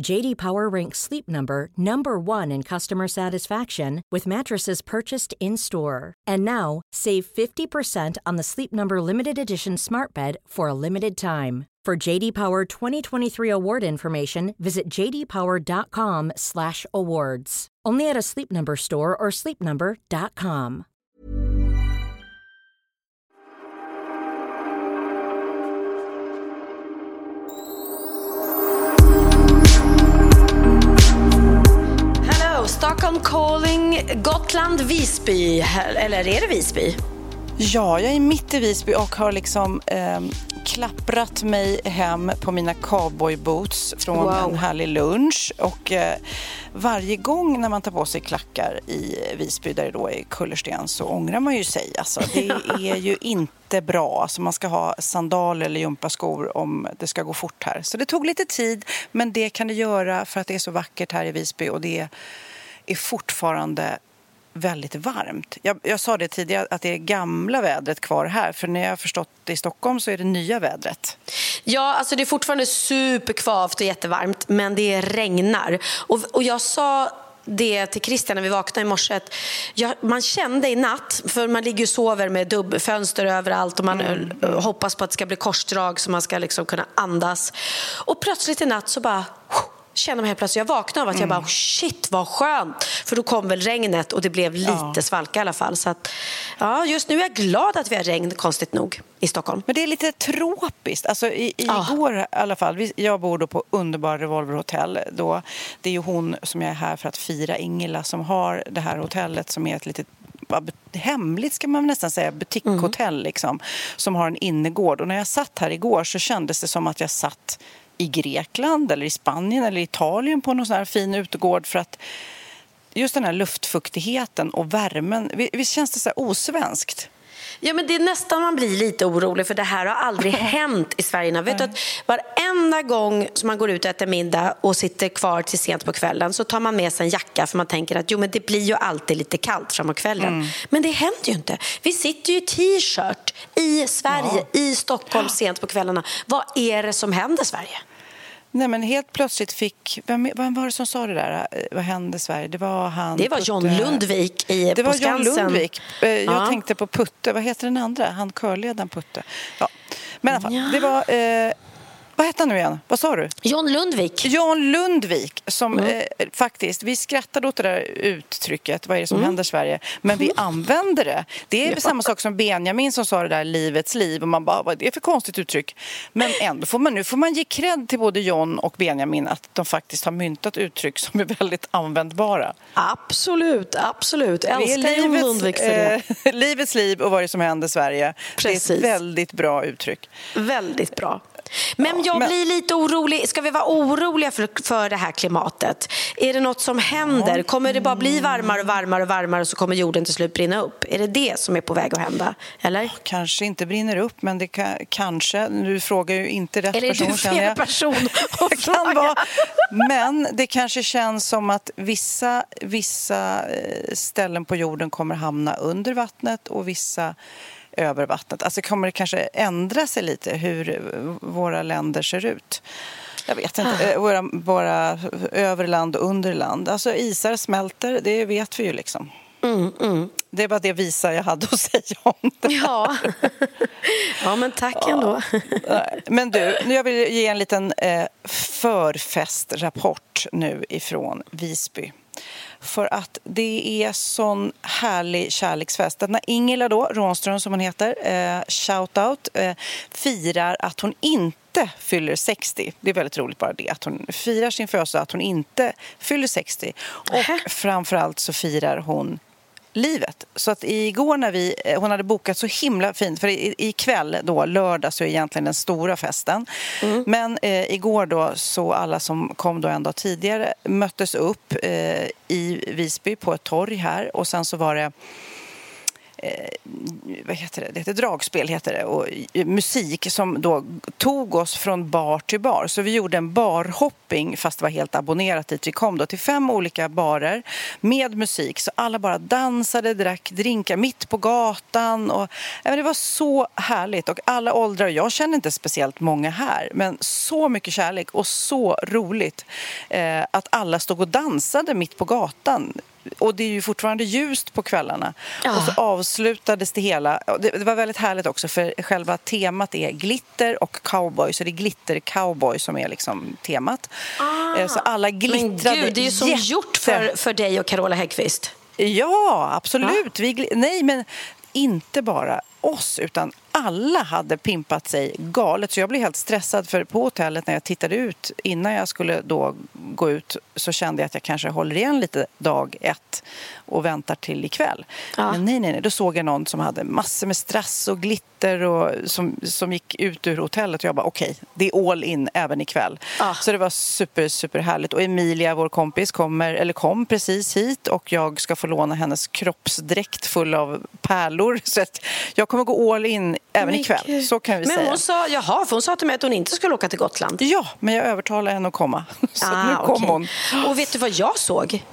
JD Power ranks Sleep Number number 1 in customer satisfaction with mattresses purchased in-store. And now, save 50% on the Sleep Number limited edition Smart Bed for a limited time. For JD Power 2023 award information, visit jdpower.com/awards. Only at a Sleep Number store or sleepnumber.com. Stockholm calling, Gotland, Visby. Eller är det Visby? Ja, jag är mitt i Visby och har liksom eh, klapprat mig hem på mina cowboyboots från Wow. en härlig lunch. Och eh, varje gång när man tar på sig klackar i Visby där det då är kullersten så ångrar man ju sig. Alltså, det är ju inte bra. Alltså, man ska ha sandaler eller gympaskor om det ska gå fort här. Så det tog lite tid, men det kan det göra för att det är så vackert här i Visby och det är fortfarande väldigt varmt. Jag, jag sa det tidigare att det är gamla vädret kvar här för när jag har förstått det i Stockholm så är det nya vädret. Ja, alltså det är fortfarande superkvavt och jättevarmt, men det regnar. Och, och jag sa det till Christian när vi vaknade i morse. Jag, man kände i natt, för man ligger och sover med dubbfönster överallt och man eh, hoppas på att det ska bli korsdrag så man ska liksom kunna andas. Och plötsligt i natt så bara känner man helt plötsligt, jag vaknade av att jag bara shit vad skönt. För då kom väl regnet och det blev lite Ja. svalka i alla fall. Så att, ja, just nu är jag glad att vi har regn, konstigt nog, i Stockholm. Men det är lite tropiskt. Alltså, i, Ja. igår i alla fall, jag bor då på underbara Revolver Hotel. Då, det är ju hon som jag är här för att fira, Ingela, som har det här hotellet som är ett litet hemligt ska man nästan säga, butikshotell liksom, som har en innergård. Och när jag satt här igår så kändes det som att jag satt i Grekland eller i Spanien eller Italien på någon sån här fin utegård för att just den här luftfuktigheten och värmen, visst känns det så här osvenskt? Ja, men det är nästan man blir lite orolig för det här har aldrig hänt i Sverige. Vet du att varenda gång som man går ut och äter middag och sitter kvar till sent på kvällen så tar man med sig en jacka för man tänker att jo, men det blir ju alltid lite kallt framåt kvällen. Men det händer ju inte. Vi sitter ju i t-shirt i Sverige, i Stockholm sent på kvällarna. Vad är det som händer Sverige? Nej, men helt plötsligt fick... Vem, vem var det som sa det där? Eh, Vad hände Sverige? Det var han... Det var John Putte- Lundvik i, Det på var John Skansen. Lundvik. Eh, Jag Ja. tänkte på Putte. Vad heter den andra? Han körledaren Putte. Ja. Men i alla fall, Ja. det var... Eh, vad hette han nu igen? Vad sa du? John Lundvik. John Lundvik, som Mm. eh, faktiskt, vi skrattade åt det där uttrycket, vad är det som Mm. händer i Sverige? Men vi använder det. Det är samma sak som Benjamin som sa det där livets liv och man bara, vad är det för konstigt uttryck? Men ändå får man nu får man ge cred till både John och Benjamin att de faktiskt har myntat uttryck som är väldigt användbara. Absolut, absolut. Är Älskar John Lundvik för det. eh, livets liv och vad är det som händer i Sverige. Det är Precis. ett väldigt bra uttryck. Väldigt bra. Men jag blir lite orolig. Ska vi vara oroliga för, för det här klimatet? Är det något som händer? Kommer det bara bli varmare och varmare och varmare och så kommer jorden till slut brinna upp? Är det det som är på väg att hända? Eller? Kanske inte brinner upp, men det kan, kanske. Nu frågar ju inte rätt Eller är person, du känner jag. person att kan vara. Men det kanske känns som att vissa, vissa eh, ställen på jorden kommer hamna under vattnet och vissa över vattnet. Alltså kommer det kanske ändra sig lite hur våra länder ser ut. Jag vet inte. Eh, Våra, våra överland och underland. Alltså isar smälter, det vet vi ju liksom. Det var det visa jag hade att säga om det. Ja. ja, men tack ändå. Nej, Men du, nu jag vill ge en liten eh, förfestrapport nu ifrån Visby. För att det är sån härlig kärleksfest. När Ingela då, Rånström som hon heter, eh, shout out, eh, firar att hon inte fyller 60. Det är väldigt roligt bara det, att hon firar sin födelsedag, att hon inte fyller 60. Och framförallt så firar hon livet. Så att igår när vi, eh, hon hade bokat så himla fint, för ikväll då, lördag, så är egentligen den stora festen. Mm. Men eh, igår då, så alla som kom då en dag tidigare möttes upp eh, i Visby på ett torg här och sen så var det Eh, vad heter det? det heter dragspel heter det, och eh, musik som då tog oss från bar till bar. Så vi gjorde en barhopping fast det var helt abonnerat dit vi kom då till fem olika barer med musik. Så alla bara dansade, drack drinkar mitt på gatan och men det var så härligt och alla åldrar. Jag känner inte speciellt många här men så mycket kärlek och så roligt eh, att alla stod och dansade mitt på gatan och det är ju fortfarande ljust på kvällarna. Ja. Och så avslutades det hela. Det, det, var väldigt härligt också för själva temat är glitter och cowboy. Så det är glitter-cowboy som är liksom temat. Ah. Eh, så alla glittrade Men gud, det är ju som jätte... gjort för, för dig och Carola Häggkvist. Ja, absolut. Ja. Vi, nej, men inte bara oss, utan alla hade pimpat sig galet. Så jag blev helt stressad för på hotellet när jag tittade ut innan jag skulle då gå ut så kände jag att jag kanske håller igen lite dag ett och väntar till ikväll. Ja. Men nej, nej, nej, då såg jag någon som hade massor med strass och glitter och som, som gick ut ur hotellet och jag bara okej, okay, det är all in även ikväll. Ja. Så det var super, super härligt. Och Emilia, vår kompis, kommer, eller kom precis hit och jag ska få låna hennes kroppsdräkt full av pärlor. Så att jag kommer gå all in även men ikväll. Så kan vi men säga. Hon sa, jaha, för hon sa till mig att hon inte skulle åka till Gotland. Ja, men jag övertalade henne att komma. Så ah, nu kom okay. hon. Och vet du vad jag såg?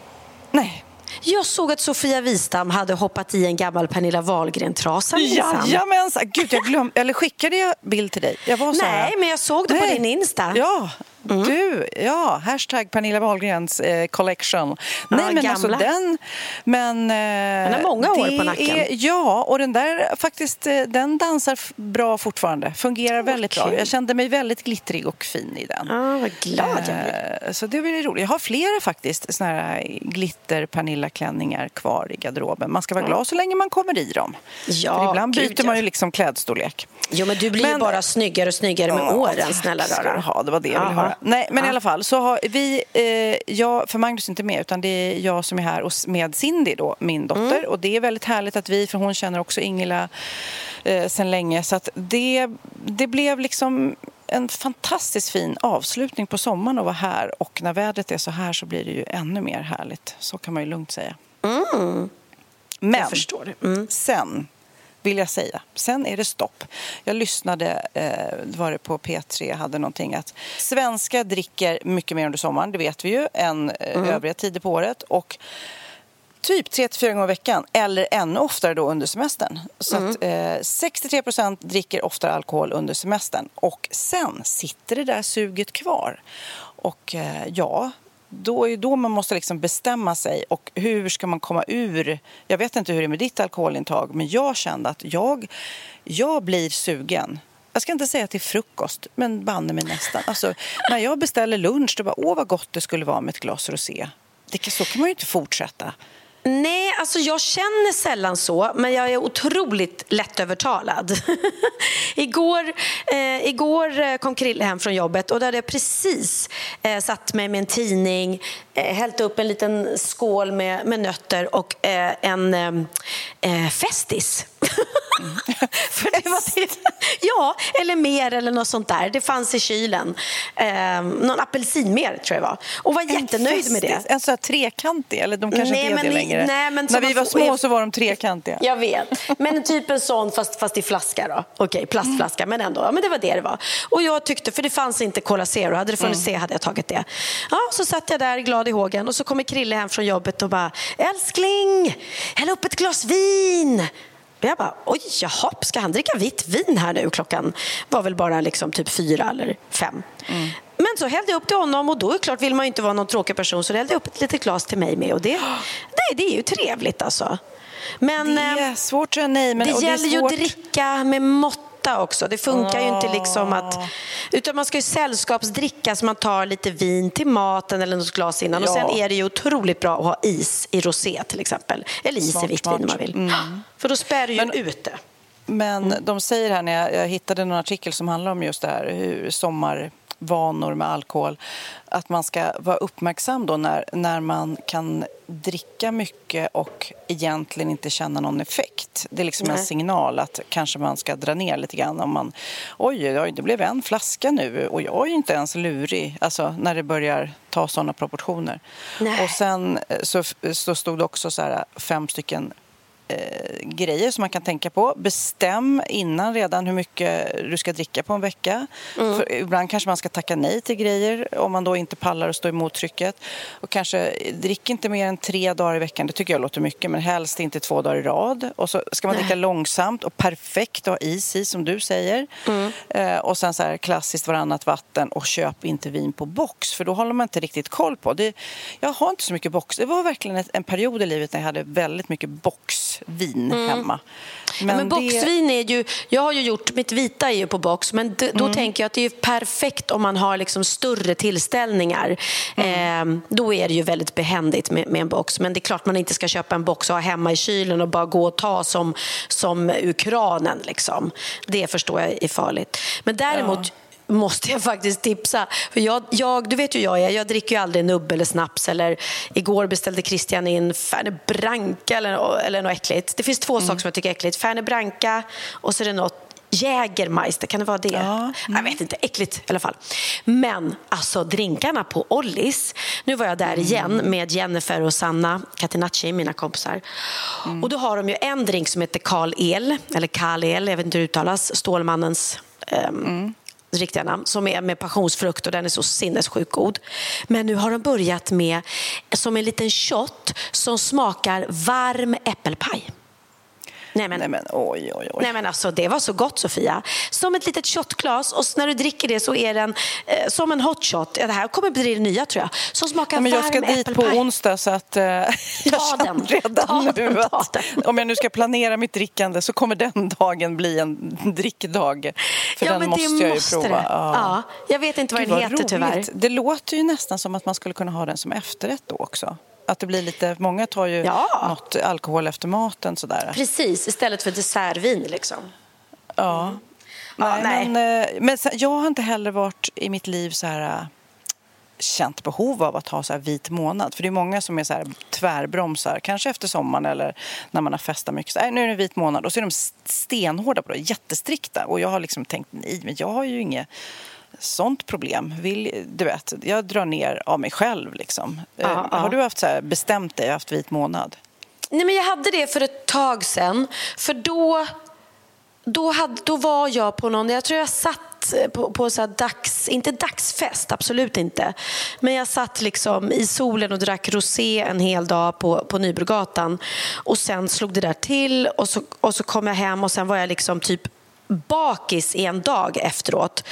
Nej. Jag såg att Sofia Wistam hade hoppat i en gammal Pernilla Wahlgren-trasa. Jajamensan! Gud, jag glömde, eller skickade jag bild till dig? Jag var så Nej, men jag såg det Nej. på din Insta. Ja, Mm. Du, ja, hashtag Pernilla Wahlgrens eh, collection. Ja, Nej, men alltså gamla. alltså den... Men, eh, den har många år på nacken. Är, ja, och den där faktiskt, eh, den dansar bra fortfarande. Fungerar oh, väldigt bra. Jag kände mig väldigt glittrig och fin i den. Ah, vad glad jag blev. Eh, så det blir roligt. Jag har flera faktiskt såna här glitter Pernilla-klänningar kvar i garderoben. Man ska vara glad så länge man kommer i dem. Ja, För ibland byter gud, man ju liksom klädstorlek. Jo, men du blir men, ju bara snyggare och snyggare med åren, snälla rara. Ja, det var det jag ville höra. Nej, men ja. i alla fall så har vi, eh, jag, för Magnus är inte med utan det är jag som är här och med Cindy då, min dotter. Mm. Och det är väldigt härligt att vi, för hon känner också Ingela eh, sen länge. Så att det, det blev liksom en fantastiskt fin avslutning på sommaren att vara här. Och när vädret är så här så blir det ju ännu mer härligt. Så kan man ju lugnt säga. Mm. Men mm. sen vill jag säga. Sen är det stopp. Jag lyssnade, eh, var det på P3, hade någonting att svenskar dricker mycket mer under sommaren, det vet vi ju, än eh, mm. övriga tider på året. Och typ 3-4 gånger i veckan eller ännu oftare då under semestern. Så mm. att, eh, 63 procent dricker oftare alkohol under semestern och sen sitter det där suget kvar. Och eh, ja, då är då man måste liksom bestämma sig. Och hur ska man komma ur... Jag vet inte hur det är med ditt alkoholintag, men jag kände att jag, jag blir sugen. Jag ska inte säga till frukost, men banne mig nästan. Alltså, när jag beställer lunch, då bara åh vad gott det skulle vara med ett glas rosé. Det, så kan man ju inte fortsätta. Nej, alltså jag känner sällan så, men jag är otroligt lättövertalad. igår, eh, igår eh, kom Krille hem från jobbet och då hade jag precis eh, satt mig med en tidning, hällt upp en liten skål med, med nötter och eh, en eh, Festis. För det var det. Ja, eller mer eller något sånt där. Det fanns i kylen. Eh, någon apelsinmer tror jag var. Och var en jättenöjd festis, med det. En sån här trekantig? Eller de kanske nej, inte är det längre? Nej, men När vi var små så var de trekantiga. Jag vet. Men typ en sån fast, fast i flaska då. Okej, plastflaska. Mm. Men ändå. Ja, men det var det det var. Och jag tyckte, för det fanns inte Cola Zero. Hade det funnits mm. det hade jag tagit det. Ja, så satt jag där glad i hågen och så kommer Krille hem från jobbet och bara Älskling, häll upp ett glas vin. Och jag bara, oj, jaha, ska han dricka vitt vin här nu? Klockan var väl bara liksom typ fyra eller fem. Mm. Men så hällde jag upp till honom och då är klart vill man ju inte vara någon tråkig person så hällde jag upp ett litet glas till mig med och det, det, det är ju trevligt alltså. Men, det är eh, svårt att säga nej. Men, det gäller det ju att dricka med mått shotta också. Det funkar ju inte liksom att... Utan man ska ju sällskapsdricka så man tar lite vin till maten eller något glas innan. Och Ja. sen är det ju otroligt bra att ha is i rosé till exempel. Eller is Smart, i vitt vin om man vill. För då spär du ju Men- ut det. Men Mm. de säger här, när jag, jag hittade någon artikel som handlar om just det här, hur sommarvanor med alkohol, att man ska vara uppmärksam då när, när man kan dricka mycket och egentligen inte känna någon effekt. Det är liksom en Nej. signal att kanske man ska dra ner lite grann om man, oj, oj, det blev en flaska nu och jag är ju inte ens lurig, alltså när det börjar ta sådana proportioner. Nej. Och sen eh, så, så stod det också så här fem stycken eh, grejer som man kan tänka på. Bestäm innan redan hur mycket du ska dricka på en vecka. Mm. För ibland kanske man ska tacka nej till grejer om man då inte pallar att stå emot trycket. Och kanske drick inte mer än tre dagar i veckan. Det tycker jag låter mycket, men helst inte två dagar i rad. Och så ska man dricka långsamt och perfekt och ha is i, som du säger. Mm. Eh, och sen så här klassiskt varannat vatten och köp inte vin på box, för då håller man inte riktigt koll på. Det, jag har inte så mycket box. Det var verkligen en period i livet när jag hade väldigt mycket boxvin hemma. Men, Mm. men boxvin är ju, jag har ju gjort, mitt vita är ju på box, men d- då tänker jag att det är perfekt om man har liksom större tillställningar. Eh, då är det ju väldigt behändigt med, med en box. Men det är klart man inte ska köpa en box och ha hemma i kylen och bara gå och ta som, som ur kranen. Liksom. Det förstår jag är farligt. Men däremot måste jag faktiskt tipsa. För jag, jag, du vet ju hur jag är, jag dricker ju aldrig nubb eller snaps. Eller, igår beställde Christian in Fernet Branca eller, eller något äckligt. Det finns två saker som jag tycker är äckligt. Fernet Branca och så är det något Jägermeister, kan det vara det? Ja. Jag vet inte, äckligt i alla fall. Men alltså drinkarna på Ollis. Nu var jag där igen med Jennifer och Sanna Catenacci, mina kompisar. Och då har de ju en drink som heter Karl El, eller Karl El, jag vet inte hur det uttalas, Stålmannens ehm, riktiga namn, som är med passionsfrukt och den är så sinnessjukt god. Men nu har de börjat med som en liten shot som smakar varm äppelpaj. Nej, men, Nej men oj, oj, oj. Nej men alltså det var så gott Sofia. Som ett litet shotglas och när du dricker det så är den eh, som en hot shot. Ja, det här kommer bli det nya tror jag. Som smakar Nej, men jag ska dit på onsdag så att eh, jag Ta känner den. redan Ta nu att om jag nu ska planera mitt drickande så kommer den dagen bli en drickdag. För ja, den men måste det jag ju måste prova. Det. Ja. Jag vet inte vad Gud, den heter tyvärr. roligt. Det låter ju nästan som att man skulle kunna ha den som efterrätt då också. Att det blir lite, många tar ju Ja. något alkohol efter maten sådär. Precis, istället för dessertvin liksom. Ja. Ja, Nej, Men, eh, men jag har inte heller varit i mitt liv så här eh, känt behov av att ha så här vit månad. För det är många som är så här tvärbromsar, kanske efter sommaren eller när man har festat mycket. Så, nej, nu är det vit månad. Och så är de stenhårda på det, jättestrikta. Och jag har liksom tänkt, nej, men jag har ju inget sånt problem. Vill, du vet, jag drar ner av mig själv. Liksom. Ja, ja. Har du haft så här, bestämt dig haft vit månad? Nej, men jag hade det för ett tag sedan. För då, då, hade, då var jag på någon, jag tror jag satt på, på så dags, inte dagsfest, absolut inte. Men jag satt liksom i solen och drack rosé en hel dag på, på Nybrogatan. Och sen slog det där till och så, och så kom jag hem och sen var jag liksom typ bakis i en dag efteråt.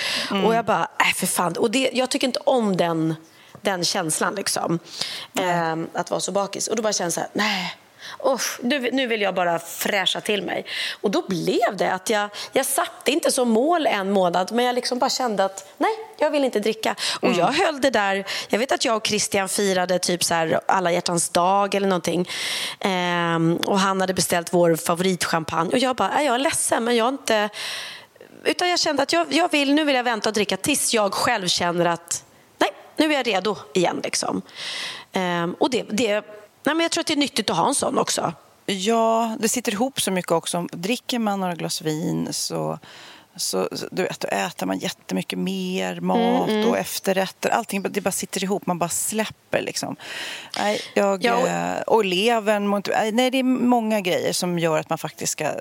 Och jag bara, äh för fan. Och det, jag tycker inte om den, den känslan liksom. Ehm, att vara så bakis. Och då bara kände jag så här, nej. Usch, nu, nu vill jag bara fräscha till mig. Och då blev det att jag, jag satte inte som mål en månad men jag liksom bara kände att nej, jag vill inte dricka. Och jag höll det där, jag vet att jag och Christian firade typ så här alla hjärtans dag eller någonting. Ehm, och han hade beställt vår favoritchampagne och jag bara, "Nej, jag är ledsen men jag är inte utan jag kände att jag, jag vill, nu vill jag vänta och dricka tills jag själv känner att nej, nu är jag redo igen. Liksom. Ehm, och det, det, nej, men jag tror att det är nyttigt att ha en sån också. Ja, det sitter ihop så mycket också. Dricker man några glas vin så, så du vet, då äter man jättemycket mer mat Mm, och efterrätter. Allting det bara sitter ihop, man bara släpper liksom. Nej, jag, Ja, och- eh, och levern, nej, det är många grejer som gör att man faktiskt ska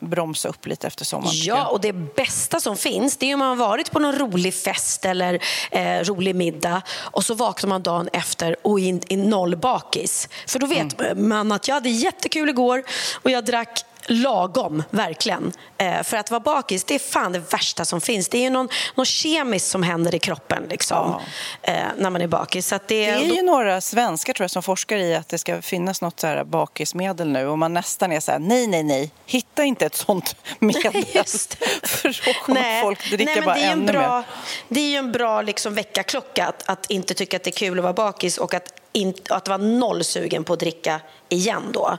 bromsa upp lite efter sommaren. Ja, och det bästa som finns det är om man har varit på någon rolig fest eller eh, rolig middag och så vaknar man dagen efter och är in- noll bakis. För då vet man att jag hade jättekul igår och jag drack lagom, verkligen. Eh, för att vara bakis, det är fan det värsta som finns. Det är ju någon, något kemiskt som händer i kroppen liksom, ja. eh, när man är bakis. Så det, det, är ju några svenskar tror jag som forskar i att det ska finnas något så här bakismedel nu och man nästan är så här, nej, nej, nej, hitta inte ett sånt medel. för då kommer nej. folk dricka nej, bara det är ännu bra, mer. Det är ju en bra liksom, väckarklocka att, att inte tycka att det är kul att vara bakis och att in, att vara noll sugen på att dricka igen då.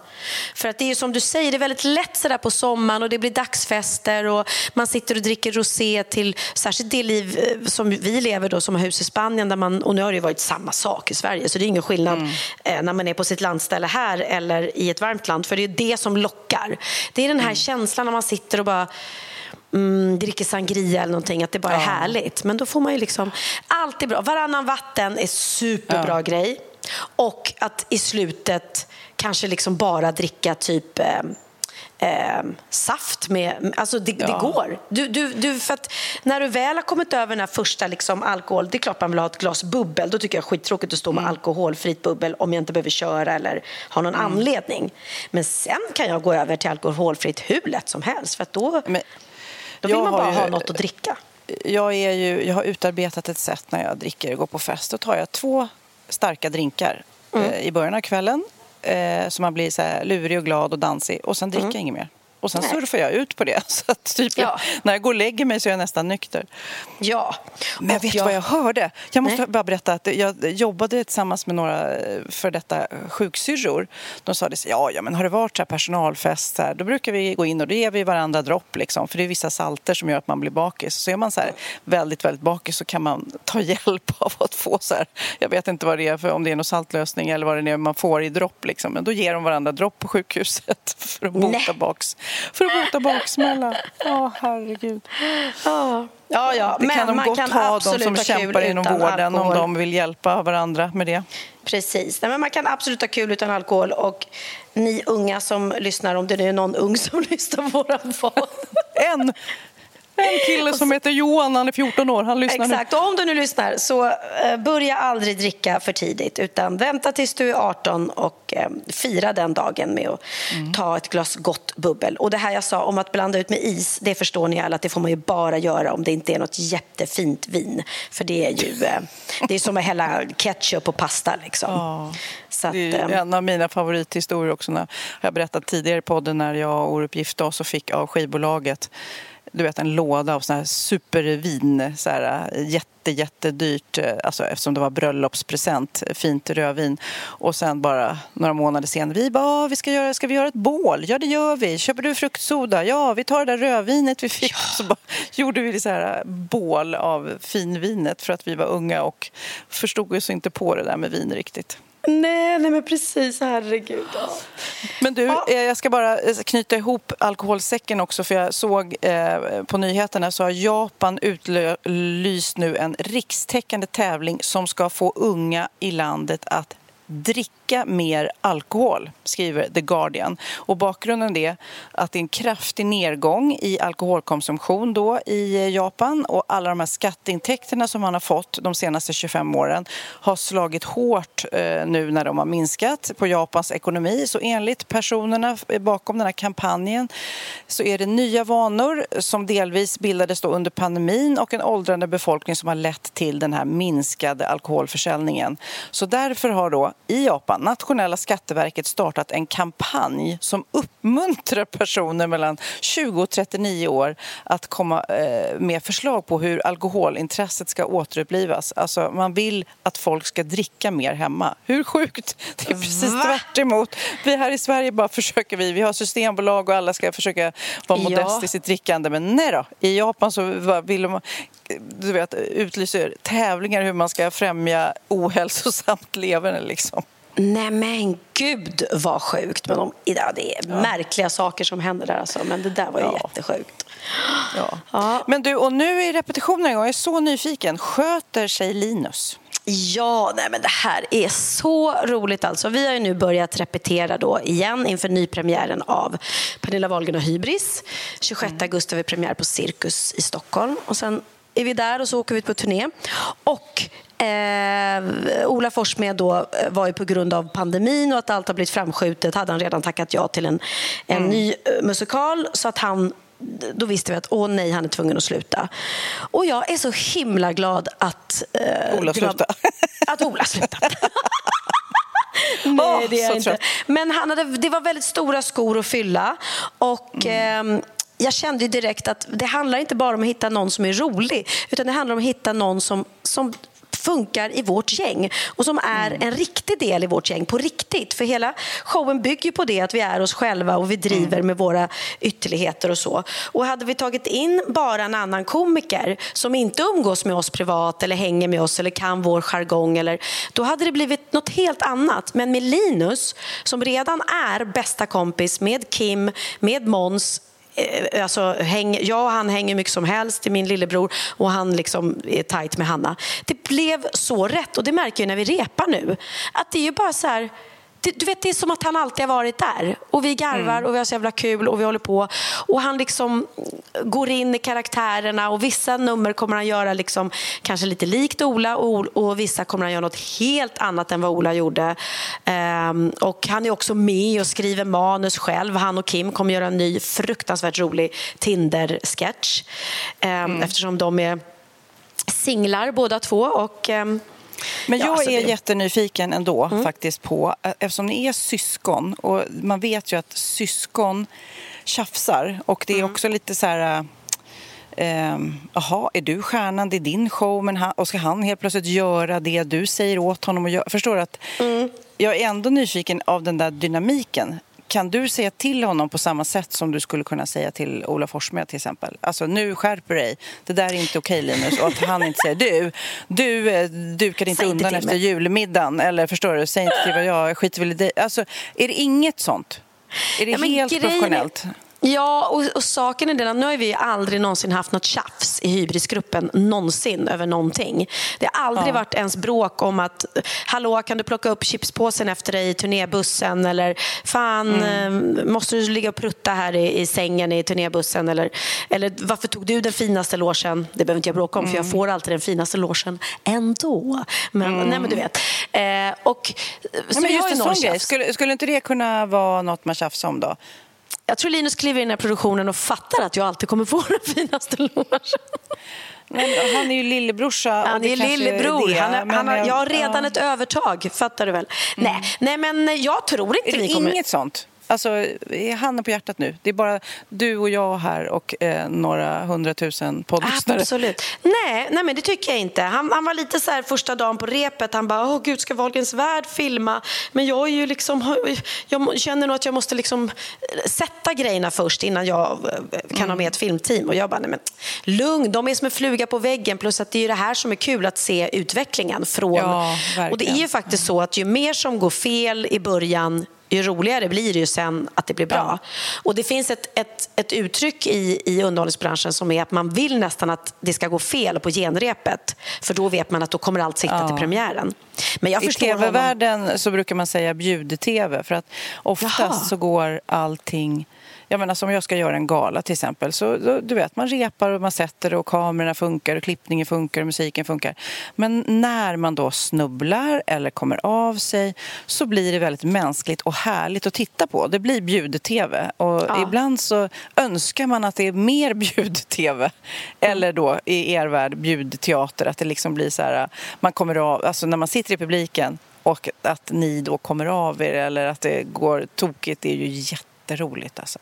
För att det är ju som du säger, det är väldigt lätt sådär på sommaren och det blir dagsfester och man sitter och dricker rosé till särskilt det liv eh, som vi lever då som har hus i Spanien där man, och nu har det ju varit samma sak i Sverige så det är ingen skillnad mm. eh, när man är på sitt landställe här eller i ett varmt land för det är det som lockar. Det är den här mm. känslan när man sitter och bara mm, dricker sangria eller någonting, att det bara är ja. härligt. Men då får man ju liksom, allt är bra. Varannan vatten är superbra ja. grej. Och att i slutet kanske liksom bara dricka typ eh, eh, saft med... Alltså det, ja. det går. Du, du, du, för att när du väl har kommit över den här första liksom alkohol, det är klart man vill ha ett glas bubbel. Då tycker jag skittråkigt att stå med mm. alkoholfritt bubbel om jag inte behöver köra eller ha någon mm. anledning. Men sen kan jag gå över till alkoholfritt hur lätt som helst. För då, Men, då vill man bara ju, ha något att dricka. Jag, är ju, jag har utarbetat ett sätt när jag dricker och går på fest. Då tar jag två starka drinkar mm. eh, i början av kvällen eh, så man blir så lurig och glad och dansig och sen dricker mm. jag inget mer. Och sen Nej. surfar jag ut på det. Så att typ ja. När jag går och lägger mig så är jag nästan nykter. Ja. Men och vet jag... vad jag hörde? Jag måste Nej. bara berätta att jag jobbade tillsammans med några eh, för detta sjuksyrror. De sa det ja, ja men har det varit så personalfest så här, då brukar vi gå in och då ger vi varandra dropp liksom. För det är vissa salter som gör att man blir bakis. Så är man så här väldigt, väldigt bakis så kan man ta hjälp av att få så här, jag vet inte vad det är för om det är någon saltlösning eller vad det är man får i dropp liksom. Men då ger de varandra dropp på sjukhuset för att bota baks för att bota baksmälla. Ja, oh, herregud. Ja, ja, ja. Det men kan de man gott kan ha, de som kämpar inom vården, alkohol. om de vill hjälpa varandra med det. Precis. Nej, men man kan absolut ha kul utan alkohol. Och ni unga som lyssnar, om det nu är någon ung som lyssnar på vår podd. En! En kille som heter Johan, han är 14 år. Han lyssnar Exakt, nu. och om du nu lyssnar så eh, börja aldrig dricka för tidigt utan vänta tills du är 18 och eh, fira den dagen med att mm. ta ett glas gott bubbel. Och det här jag sa om att blanda ut med is, det förstår ni alla att det får man ju bara göra om det inte är något jättefint vin. För det är ju eh, det är som att hälla ketchup på pasta liksom. Oh. Att, det är en av mina favorithistorier också. När jag berättat tidigare i podden när jag och Orup gifte oss och fick av skivbolaget du vet, en låda av såna här supervin, så här, jätte, jättedyrt, alltså, eftersom det var bröllopspresent, fint rödvin. Och sen bara några månader senare, vi bara, vi ska, göra, ska vi göra ett bål? Ja, det gör vi. Köper du fruktsoda? Ja, vi tar det där rödvinet vi fick. Ja. Så bara, gjorde vi så här bål av finvinet för att vi var unga och förstod oss inte på det där med vin riktigt. Nej, nej men precis. Herregud. Ja. Men du, ja. Eh, jag ska bara eh, knyta ihop alkoholsäcken också för jag såg eh, på nyheterna så har Japan utlyst nu en rikstäckande tävling som ska få unga i landet att dricka mer alkohol, skriver The Guardian. Och bakgrunden är att det är en kraftig nedgång i alkoholkonsumtion då i eh, Japan och alla de här skatteintäkterna som man har fått de senaste 25 åren har slagit hårt eh, nu när de har minskat på Japans ekonomi. Så enligt personerna eh, bakom den här kampanjen så är det nya vanor som delvis bildades då under pandemin och en åldrande befolkning som har lett till den här minskade alkoholförsäljningen. Så därför har då i Japan, nationella skatteverket, startat en kampanj som uppmuntrar personer mellan 20 och 39 år att komma eh, med förslag på hur alkoholintresset ska återupplivas. Alltså, man vill att folk ska dricka mer hemma. Hur sjukt? Det är precis Va? tvärt emot. Vi här i Sverige bara försöker vi, vi har systembolag och alla ska försöka vara modest ja. i sitt drickande. Men nej då, i Japan så vill de du vet, utlyser tävlingar hur man ska främja ohälsosamt leverne. Liksom. Nej men gud vad sjukt. Men de, ja, det är ja. märkliga saker som händer där alltså. Men det där var ju ja. jättesjukt. Ja. ja. Men du, och nu är repetitionen igång. Jag är så nyfiken. Sköter sig Linus? Ja, nej men det här är så roligt alltså. Vi har ju nu börjat repetera då igen inför nypremiären av Pernilla Wahlgren och Hybris. 26 mm. augusti har vi premiär på Cirkus i Stockholm och sen är vi där och så åker vi på turné. Och Eh, Ola Forssmed då eh, var ju på grund av pandemin och att allt har blivit framskjutet hade han redan tackat ja till en, en mm. ny eh, musikal så att han då visste vi att åh nej, han är tvungen att sluta. Och jag är så himla glad att... Eh, Ola slutade. Att Ola slutade. nej, det är jag inte. Trött. Men han hade, det var väldigt stora skor att fylla. Och... Mm. Eh, jag kände direkt att det handlar inte bara om att hitta någon som är rolig utan det handlar om att hitta någon som, som funkar i vårt gäng och som är mm. en riktig del i vårt gäng på riktigt. För hela showen bygger på det att vi är oss själva och vi driver mm. med våra ytterligheter och så. Och hade vi tagit in bara en annan komiker som inte umgås med oss privat eller hänger med oss eller kan vår jargong eller, då hade det blivit något helt annat. Men med Linus som redan är bästa kompis med Kim, med Måns Eh, alltså, häng, jag och han hänger mycket som helst till min lillebror och han liksom är tajt med Hanna. Det blev så rätt och det märker jag när vi repar nu. Att det är ju bara så här det, du vet, det är som att han alltid har varit där. Och vi garvar mm. och vi har så jävla kul och vi håller på. Och han liksom går in i karaktärerna och vissa nummer kommer han göra liksom, kanske lite likt Ola och, och vissa kommer han göra något helt annat än vad Ola gjorde. Um, och han är också med och skriver manus själv. Han och Kim kommer göra en ny fruktansvärt rolig Tinder-sketch. Um, mm. Eftersom de är singlar båda två. Och, um, men jag ja, alltså är det... jättenyfiken ändå mm. faktiskt på, eh, eftersom ni är syskon och man vet ju att syskon tjafsar och det är mm. också lite så här eh, Jaha, är du stjärnan? Det är din show. Men han, och ska han helt plötsligt göra det du säger åt honom att göra? Förstår att mm. Jag är ändå nyfiken av den där dynamiken. Kan du säga till honom på samma sätt som du skulle kunna säga till Ola Forssmed till exempel? Alltså nu skärper dig, det där är inte okej Linus. Och att han inte säger du, du eh, dukade inte Säg undan inte efter julmiddagen. Eller förstår du, säg inte till vad jag skiter väl i dig. Alltså är det inget sånt? Är det ja, helt professionellt? Ja, och, och saken är den att nu har vi aldrig någonsin haft något tjafs i hybrisgruppen någonsin över någonting. Det har aldrig ja. varit ens bråk om att hallå, kan du plocka upp chipspåsen efter dig i turnébussen eller fan, mm. Eh, måste du ligga och prutta här i, i sängen i turnébussen eller, eller varför tog du den finaste låsen? Det behöver inte jag bråka om mm. för jag mm. får alltid den finaste låsen ändå. Men, mm. nej, men du vet. Eh, och, så ja, men just en sån grej, skulle, skulle inte det kunna vara något man tjafsar om då? Jag tror Linus kliver in i den här produktionen och fattar att jag alltid kommer få den finaste logen. Men han är ju lillebrorsa. Han är lillebror. Han är, han har, jag har redan ja. ett övertag, fattar du väl? Mm. Nej, nej, men jag tror inte är vi kommer... inget sånt? Alltså, handen på hjärtat nu. Det är bara du och jag här och eh, några hundratusen poddlyssnare. Absolut. Nej, nej, men det tycker jag inte. Han, han var lite så här första dagen på repet. Han bara, åh gud, ska Wahlgrens värld filma? Men jag är ju liksom, jag känner nog att jag måste liksom sätta grejerna först innan jag eh, kan mm. ha med ett filmteam. Och jag bara, nej men lugn, de är som en fluga på väggen. Plus att det är det här som är kul, att se utvecklingen från... Ja, och det är ju faktiskt så att ju mer som går fel i början ju roligare blir det ju sen att det blir bra. Ja. Och det finns ett, ett, ett uttryck i, i underhållningsbranschen som är att man vill nästan att det ska gå fel på genrepet för då vet man att då kommer allt sitta ja. till premiären. Men jag I tv-världen så brukar man säga bjud-tv för att oftast Jaha. så går allting jag menar som jag ska göra en gala till exempel så du vet man repar och man sätter och kamerorna funkar och klippningen funkar och musiken funkar. Men när man då snubblar eller kommer av sig så blir det väldigt mänskligt och härligt att titta på. Det blir bjud-tv och ja. ibland så önskar man att det är mer bjud-tv eller då i er värld bjud-teater att det liksom blir så här man kommer av, alltså när man sitter i publiken och att ni då kommer av er eller att det går tokigt det är ju jätteroligt alltså.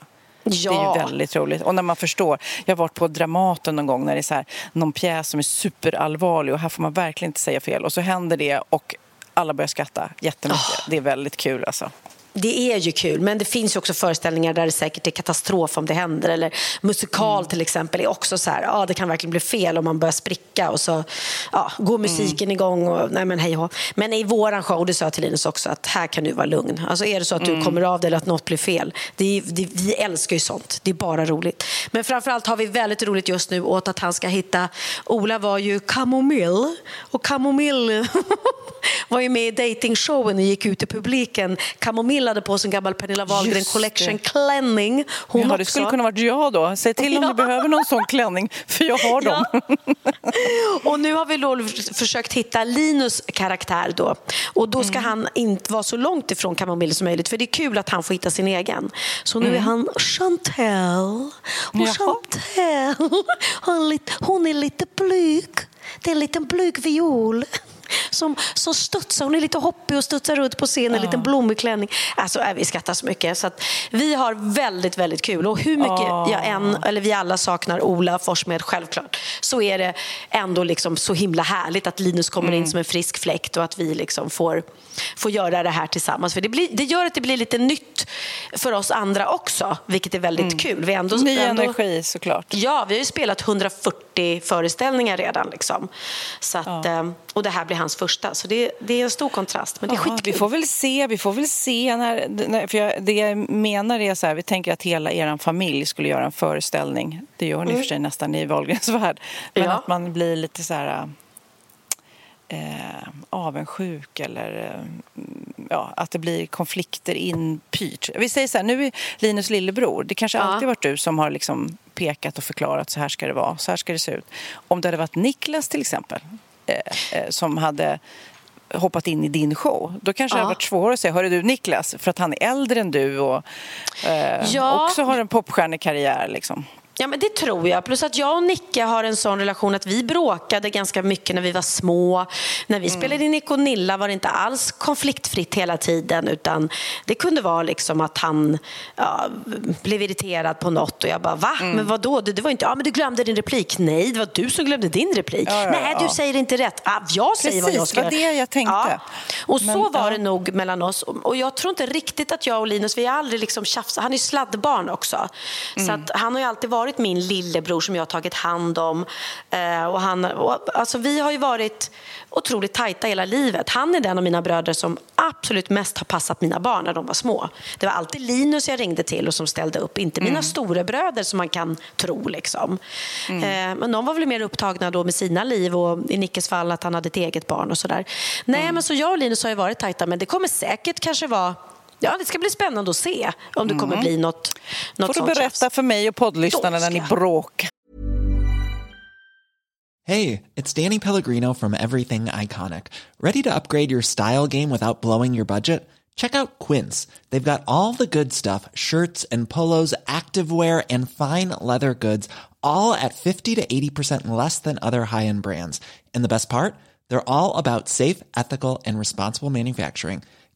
Ja. Det är ju väldigt roligt. Och när man förstår. Jag har varit på Dramaten någon gång när det är så här, någon pjäs som är superallvarlig och här får man verkligen inte säga fel. Och så händer det och alla börjar skratta jättemycket. Oh. Det är väldigt kul alltså det är ju kul, men det finns också föreställningar där det säkert är katastrof om det händer. Eller musikal mm. till exempel är också så här, ja, det kan verkligen bli fel om man börjar spricka och så ja, går musiken mm. igång. Och, nej, men, hej och. men i våran show, det sa jag till Linus också, att här kan du vara lugn. Alltså är det så att du mm. kommer av dig eller att något blir fel, det, det, vi älskar ju sånt. Det är bara roligt. Men framförallt har vi väldigt roligt just nu åt att han ska hitta, Ola var ju kamomill och kamomill var ju med i datingshowen och gick ut i publiken. Kamomill Pernilla hade på sig en gammal Pernilla Wahlgren Just Collection det. klänning. Hon Ja, också. det skulle kunna varit jag då. Säg till om Ja. du behöver någon sån klänning, för jag har dem. Och nu har vi då försökt hitta Linus karaktär då. Och då ska Mm. han inte vara så långt ifrån Kamomille som möjligt. För det är kul att han får hitta sin egen. Så nu Mm. är han Chantel. Och Jaha. Chantel, hon är lite blyg. Det är en liten blyg viol. Som, som studsar, hon är lite hoppig och studsar runt på scenen, en liten blommig klänning. Alltså, äh, vi skrattar så mycket. Så vi har väldigt, väldigt kul. Och hur mycket jag än, eller vi alla saknar Ola Forssmed, självklart, så är det ändå liksom så himla härligt att Linus kommer in som en frisk fläkt och att vi liksom får, får göra det här tillsammans. För det, blir, det gör att det blir lite nytt för oss andra också, vilket är väldigt kul. Vi ändå, Ny ändå, energi såklart. Ja, vi har ju spelat 140 föreställningar redan. Liksom. Så att, eh, Och det här blir hans första, så det, det är en stor kontrast. Men det är Jaha, skitkul. vi får väl se, vi får väl se när, när för jag, det jag menar är så här, vi tänker att hela er familj skulle göra en föreställning. Det gör ni och för sig nästan i Wahlgrens värld. Men Ja. att man blir lite så här eh, avundsjuk eller eh, ja, att det blir konflikter inpyrt. Vi säger så här, nu är Linus lillebror, det kanske Ja. alltid varit du som har liksom pekat och förklarat så här ska det vara, så här ska det se ut. Om det hade varit Niklas till exempel som hade hoppat in i din show. Då kanske det Ja. hade varit svårare att säga, hörru du Niklas, för att han är äldre än du och eh, Ja. också har en popstjärnekarriär liksom. Ja, men det tror jag. Plus att jag och Nicke har en sån relation att vi bråkade ganska mycket när vi var små. När vi Mm. spelade in Nick och Nilla var det inte alls konfliktfritt hela tiden utan det kunde vara liksom att han ja, blev irriterad på något och jag bara va? Mm. Men vad då? Det, det var inte, ja men du glömde din replik. Nej, det var du som glömde din replik. Ja, ja, Nej, du säger inte rätt. Ah, jag säger vad Precis, jag ska var göra. det jag tänkte. Och så Men, var ja. det nog mellan oss. Och jag tror inte riktigt att jag och Linus, vi har aldrig liksom tjafsat. Han är sladdbarn också. Så Mm. att han har ju alltid varit min lillebror som jag har tagit hand om. Eh, och han, och, alltså, vi har ju varit otroligt tajta hela livet. Han är den av mina bröder som absolut mest har passat mina barn när de var små. Det var alltid Linus jag ringde till och som ställde upp, inte Mm. mina storebröder som man kan tro. Liksom. Mm. Eh, men de var väl mer upptagna då med sina liv och i Nickes fall att han hade ett eget barn och sådär. Nej, Mm. men så jag och Linus har ju varit tajta, men det kommer säkert kanske vara Ja, det ska bli spännande att se om det kommer bli något, något Mm. Får du berätta för mig och poddlyssnarna när ni bråkar. Hey, it's Danny Pellegrino from Everything Iconic. Ready to upgrade your style game without blowing your budget? Check out Quince. They've got all the good stuff shirts and polos, activewear, and fine leather goods, all at 50 to 80% less than other high end brands. And the best part? They're all about safe, ethical, and responsible manufacturing.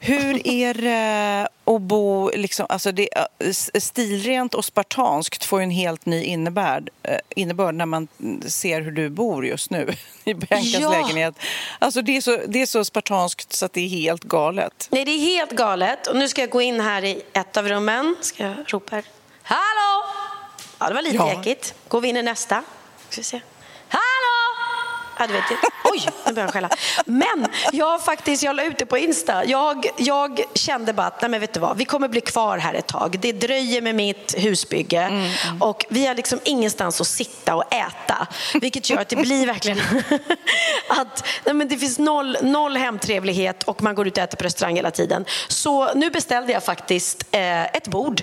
hur är det att bo, liksom, alltså det, stilrent och spartanskt får ju en helt ny innebörd, eh, innebörd när man ser hur du bor just nu i Biancas ja. lägenhet. Alltså det är, så, det är så spartanskt så att det är helt galet. Nej, det är helt galet. Och nu ska jag gå in här i ett av rummen. Ska jag ropa här. Hallå! Ja, det var lite ja. jäkigt. Går vi in i nästa. Ska vi se. Ja, du vet, oj, nu börjar jag skälla. Men jag faktiskt, jag la ut det på Insta. Jag, jag kände bara att, nej men vet du vad, vi kommer bli kvar här ett tag. Det dröjer med mitt husbygge mm, mm. och vi har liksom ingenstans att sitta och äta. Vilket gör att det blir verkligen att nej men det finns noll, noll hemtrevlighet och man går ut och äter på restaurang hela tiden. Så nu beställde jag faktiskt eh, ett bord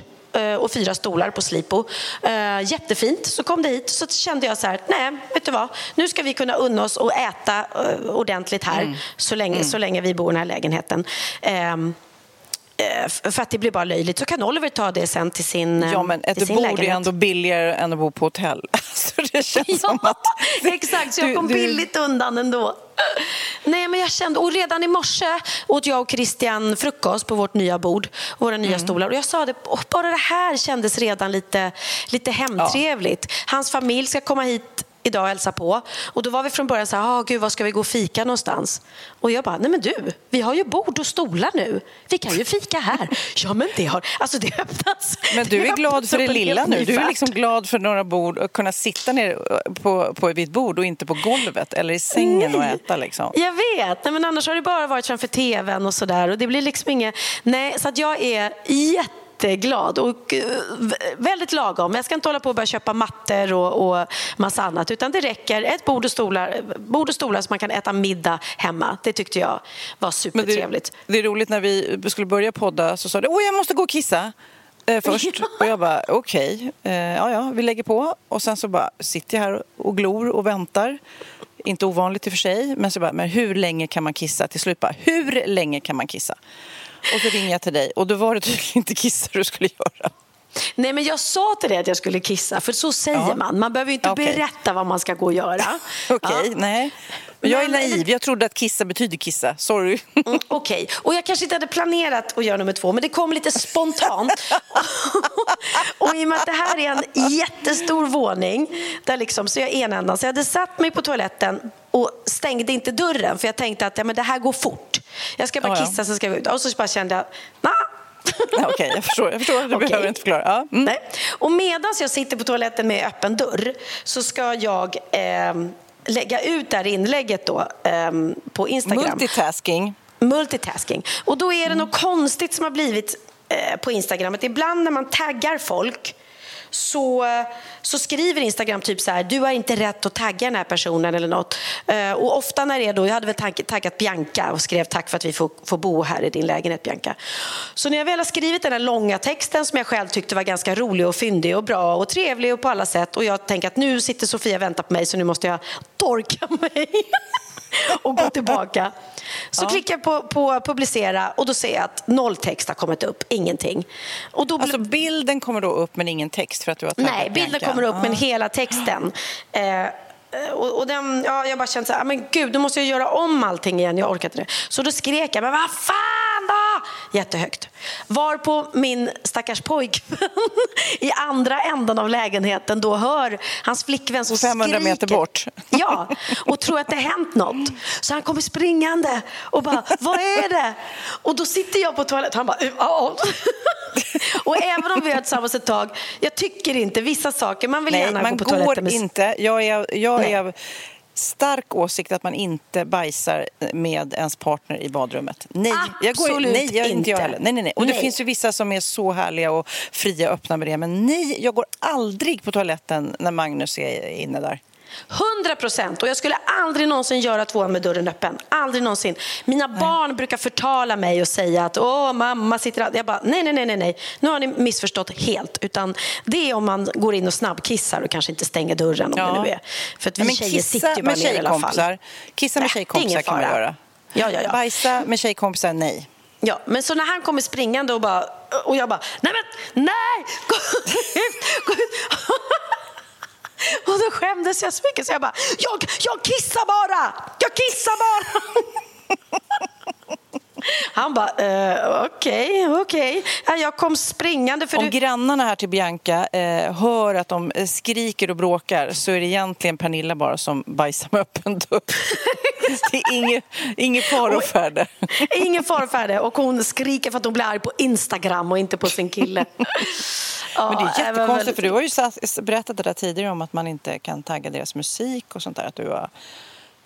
och fyra stolar på Slipo. Eh, jättefint. Så kom det hit så kände jag så här, nej, vet du vad, nu ska vi kunna unna oss och äta eh, ordentligt här mm. så, länge, mm. så länge vi bor i den här lägenheten. Ehm, för att det blir bara löjligt. Så kan Oliver ta det sen till sin Ja, men ett bord är ändå billigare än att bo på hotell. Så det känns ja, som att... exakt, så jag kom du, billigt undan ändå. Nej, men jag kände, och redan i morse åt jag och Christian frukost på vårt nya bord, våra nya mm. stolar. Och jag sa det, bara det här kändes redan lite, lite hemtrevligt. Ja. Hans familj ska komma hit idag och hälsa på. Och då var vi från början så här, ah, gud, var ska vi gå och fika någonstans? Och jag bara, nej men du, vi har ju bord och stolar nu. Vi kan ju fika här. ja, men det har, alltså det öppnats. Men du är glad för det lilla nu. Du är liksom glad för några bord och kunna sitta ner på, på ett bord och inte på golvet eller i sängen nej. och äta liksom. Jag vet, nej, men annars har det bara varit framför tvn och sådär och det blir liksom inget, nej, så att jag är jätte jätteglad och eh, väldigt lagom. Jag ska inte hålla på och börja köpa mattor och, och massa annat utan det räcker ett bord och, stolar, bord och stolar så man kan äta middag hemma. Det tyckte jag var supertrevligt. Det, det, är roligt när vi skulle börja podda så sa du åh jag måste gå och kissa. Eh, först. Och jag bara, okej, okay. eh, ja, ja, vi lägger på. Och sen så bara sitter jag här och glor och väntar. Inte ovanligt i och för sig, men så bara, men hur länge kan man kissa? Till slut bara, hur länge kan man kissa? Och så ringer jag till dig och då var det tydligen inte kissa du skulle göra. Nej, men jag sa till dig att jag skulle kissa, för så säger Ja. man. Man behöver ju inte Okej. berätta vad man ska gå och göra. Okej, Ja. nej. Men jag är naiv. Jag trodde att kissa betyder kissa. Sorry. Mm, Okej, och jag kanske inte hade planerat att göra nummer två, men det kom lite spontant. och i och med att det här är en jättestor våning, där liksom, så jag är enändan, så jag hade satt mig på toaletten och stängde inte dörren, för jag tänkte att ja, men det här går fort. Jag ska bara kissa, så ska jag ut. Och så bara kände jag, nah. Okej, jag förstår. Jag förstår. Du Okej. behöver inte förklara. Ja. Mm. Nej. Och medan jag sitter på toaletten med öppen dörr så ska jag ehm, lägga ut det här inlägget då, ehm, på Instagram. Multitasking. Multitasking. Och då är det något konstigt som har blivit eh, på Instagram. Att ibland när man taggar folk så, så skriver Instagram typ så här, du har inte rätt att tagga den här personen eller något. Eh, och ofta när det är då, jag hade väl taggat Bianca och skrev tack för att vi får, får bo här i din lägenhet Bianca. Så när jag väl har skrivit den här långa texten som jag själv tyckte var ganska rolig och fyndig och bra och trevlig och på alla sätt och jag tänker att nu sitter Sofia och väntar på mig så nu måste jag torka mig. och gå tillbaka. Så klickar jag på, på publicera och då ser jag att noll text har kommit upp, ingenting. Och då Alltså bilden kommer då upp men ingen text för att du har Nej, bilden kommer upp Ah. men hela texten. Eh, och, och den, ja, jag bara kände så här, "Ah, men gud, nu måste jag göra om allting igen. Jag orkar inte det. Så då skrek jag, men vad fan då? Jättehögt. Var på min stackars pojkvän i andra änden av lägenheten då hör hans flickvän som 500 meter skriker. bort. Ja, och tror att det har hänt något. Så han kommer springande och bara, vad är det? Och då sitter jag på toaletten han bara, ja. Och även om vi har tillsammans ett tag, jag tycker inte vissa saker, man vill Nej, gärna man gå på går toaletten med... inte. Jag är, jag Nej. är stark åsikt att man inte bajsar med ens partner i badrummet. Nej, jag går, Absolut nej, jag, inte jag heller. Nej, nej, nej. Och det Nej. finns ju vissa som är så härliga och fria och öppna med det. Men nej, jag går aldrig på toaletten när Magnus är inne där. 100 procent. Och jag skulle aldrig någonsin göra tvåan med dörren öppen. Aldrig någonsin. Mina barn brukar förtala mig och säga att åh, mamma sitter alltid... Jag bara, nej, nej, nej, nej, nej. Nu har ni missförstått helt. Utan det är om man går in och snabbkissar och kanske inte stänger dörren om Ja. det nu är. För att vi Nej, men tjejer sitter ju bara med ner i alla fall. Kissa med Nej, tjejkompisar kan man göra. Ja, ja, ja. Bajsa med tjejkompisar, nej. Ja, men så när han kommer springande och bara, och jag bara, nej men, nej, gå ut, gå ut. Och då skämdes jag så mycket så jag bara, jag, jag kissar bara, jag kissar bara. Han bara, eh, okej, okej. Ja, Jag kom springande för Om du... grannarna här till Bianca eh, hör att de eh, skriker och bråkar så är det egentligen Pernilla bara som bajsar med öppen dörr. det är färde. Ingen fara för det. Och hon skriker för att hon blir arg på Instagram och inte på sin kille. Ja, Men det är jättekonstigt för du har ju berättat det där tidigare om att man inte kan tagga deras musik och sånt där. Att du har...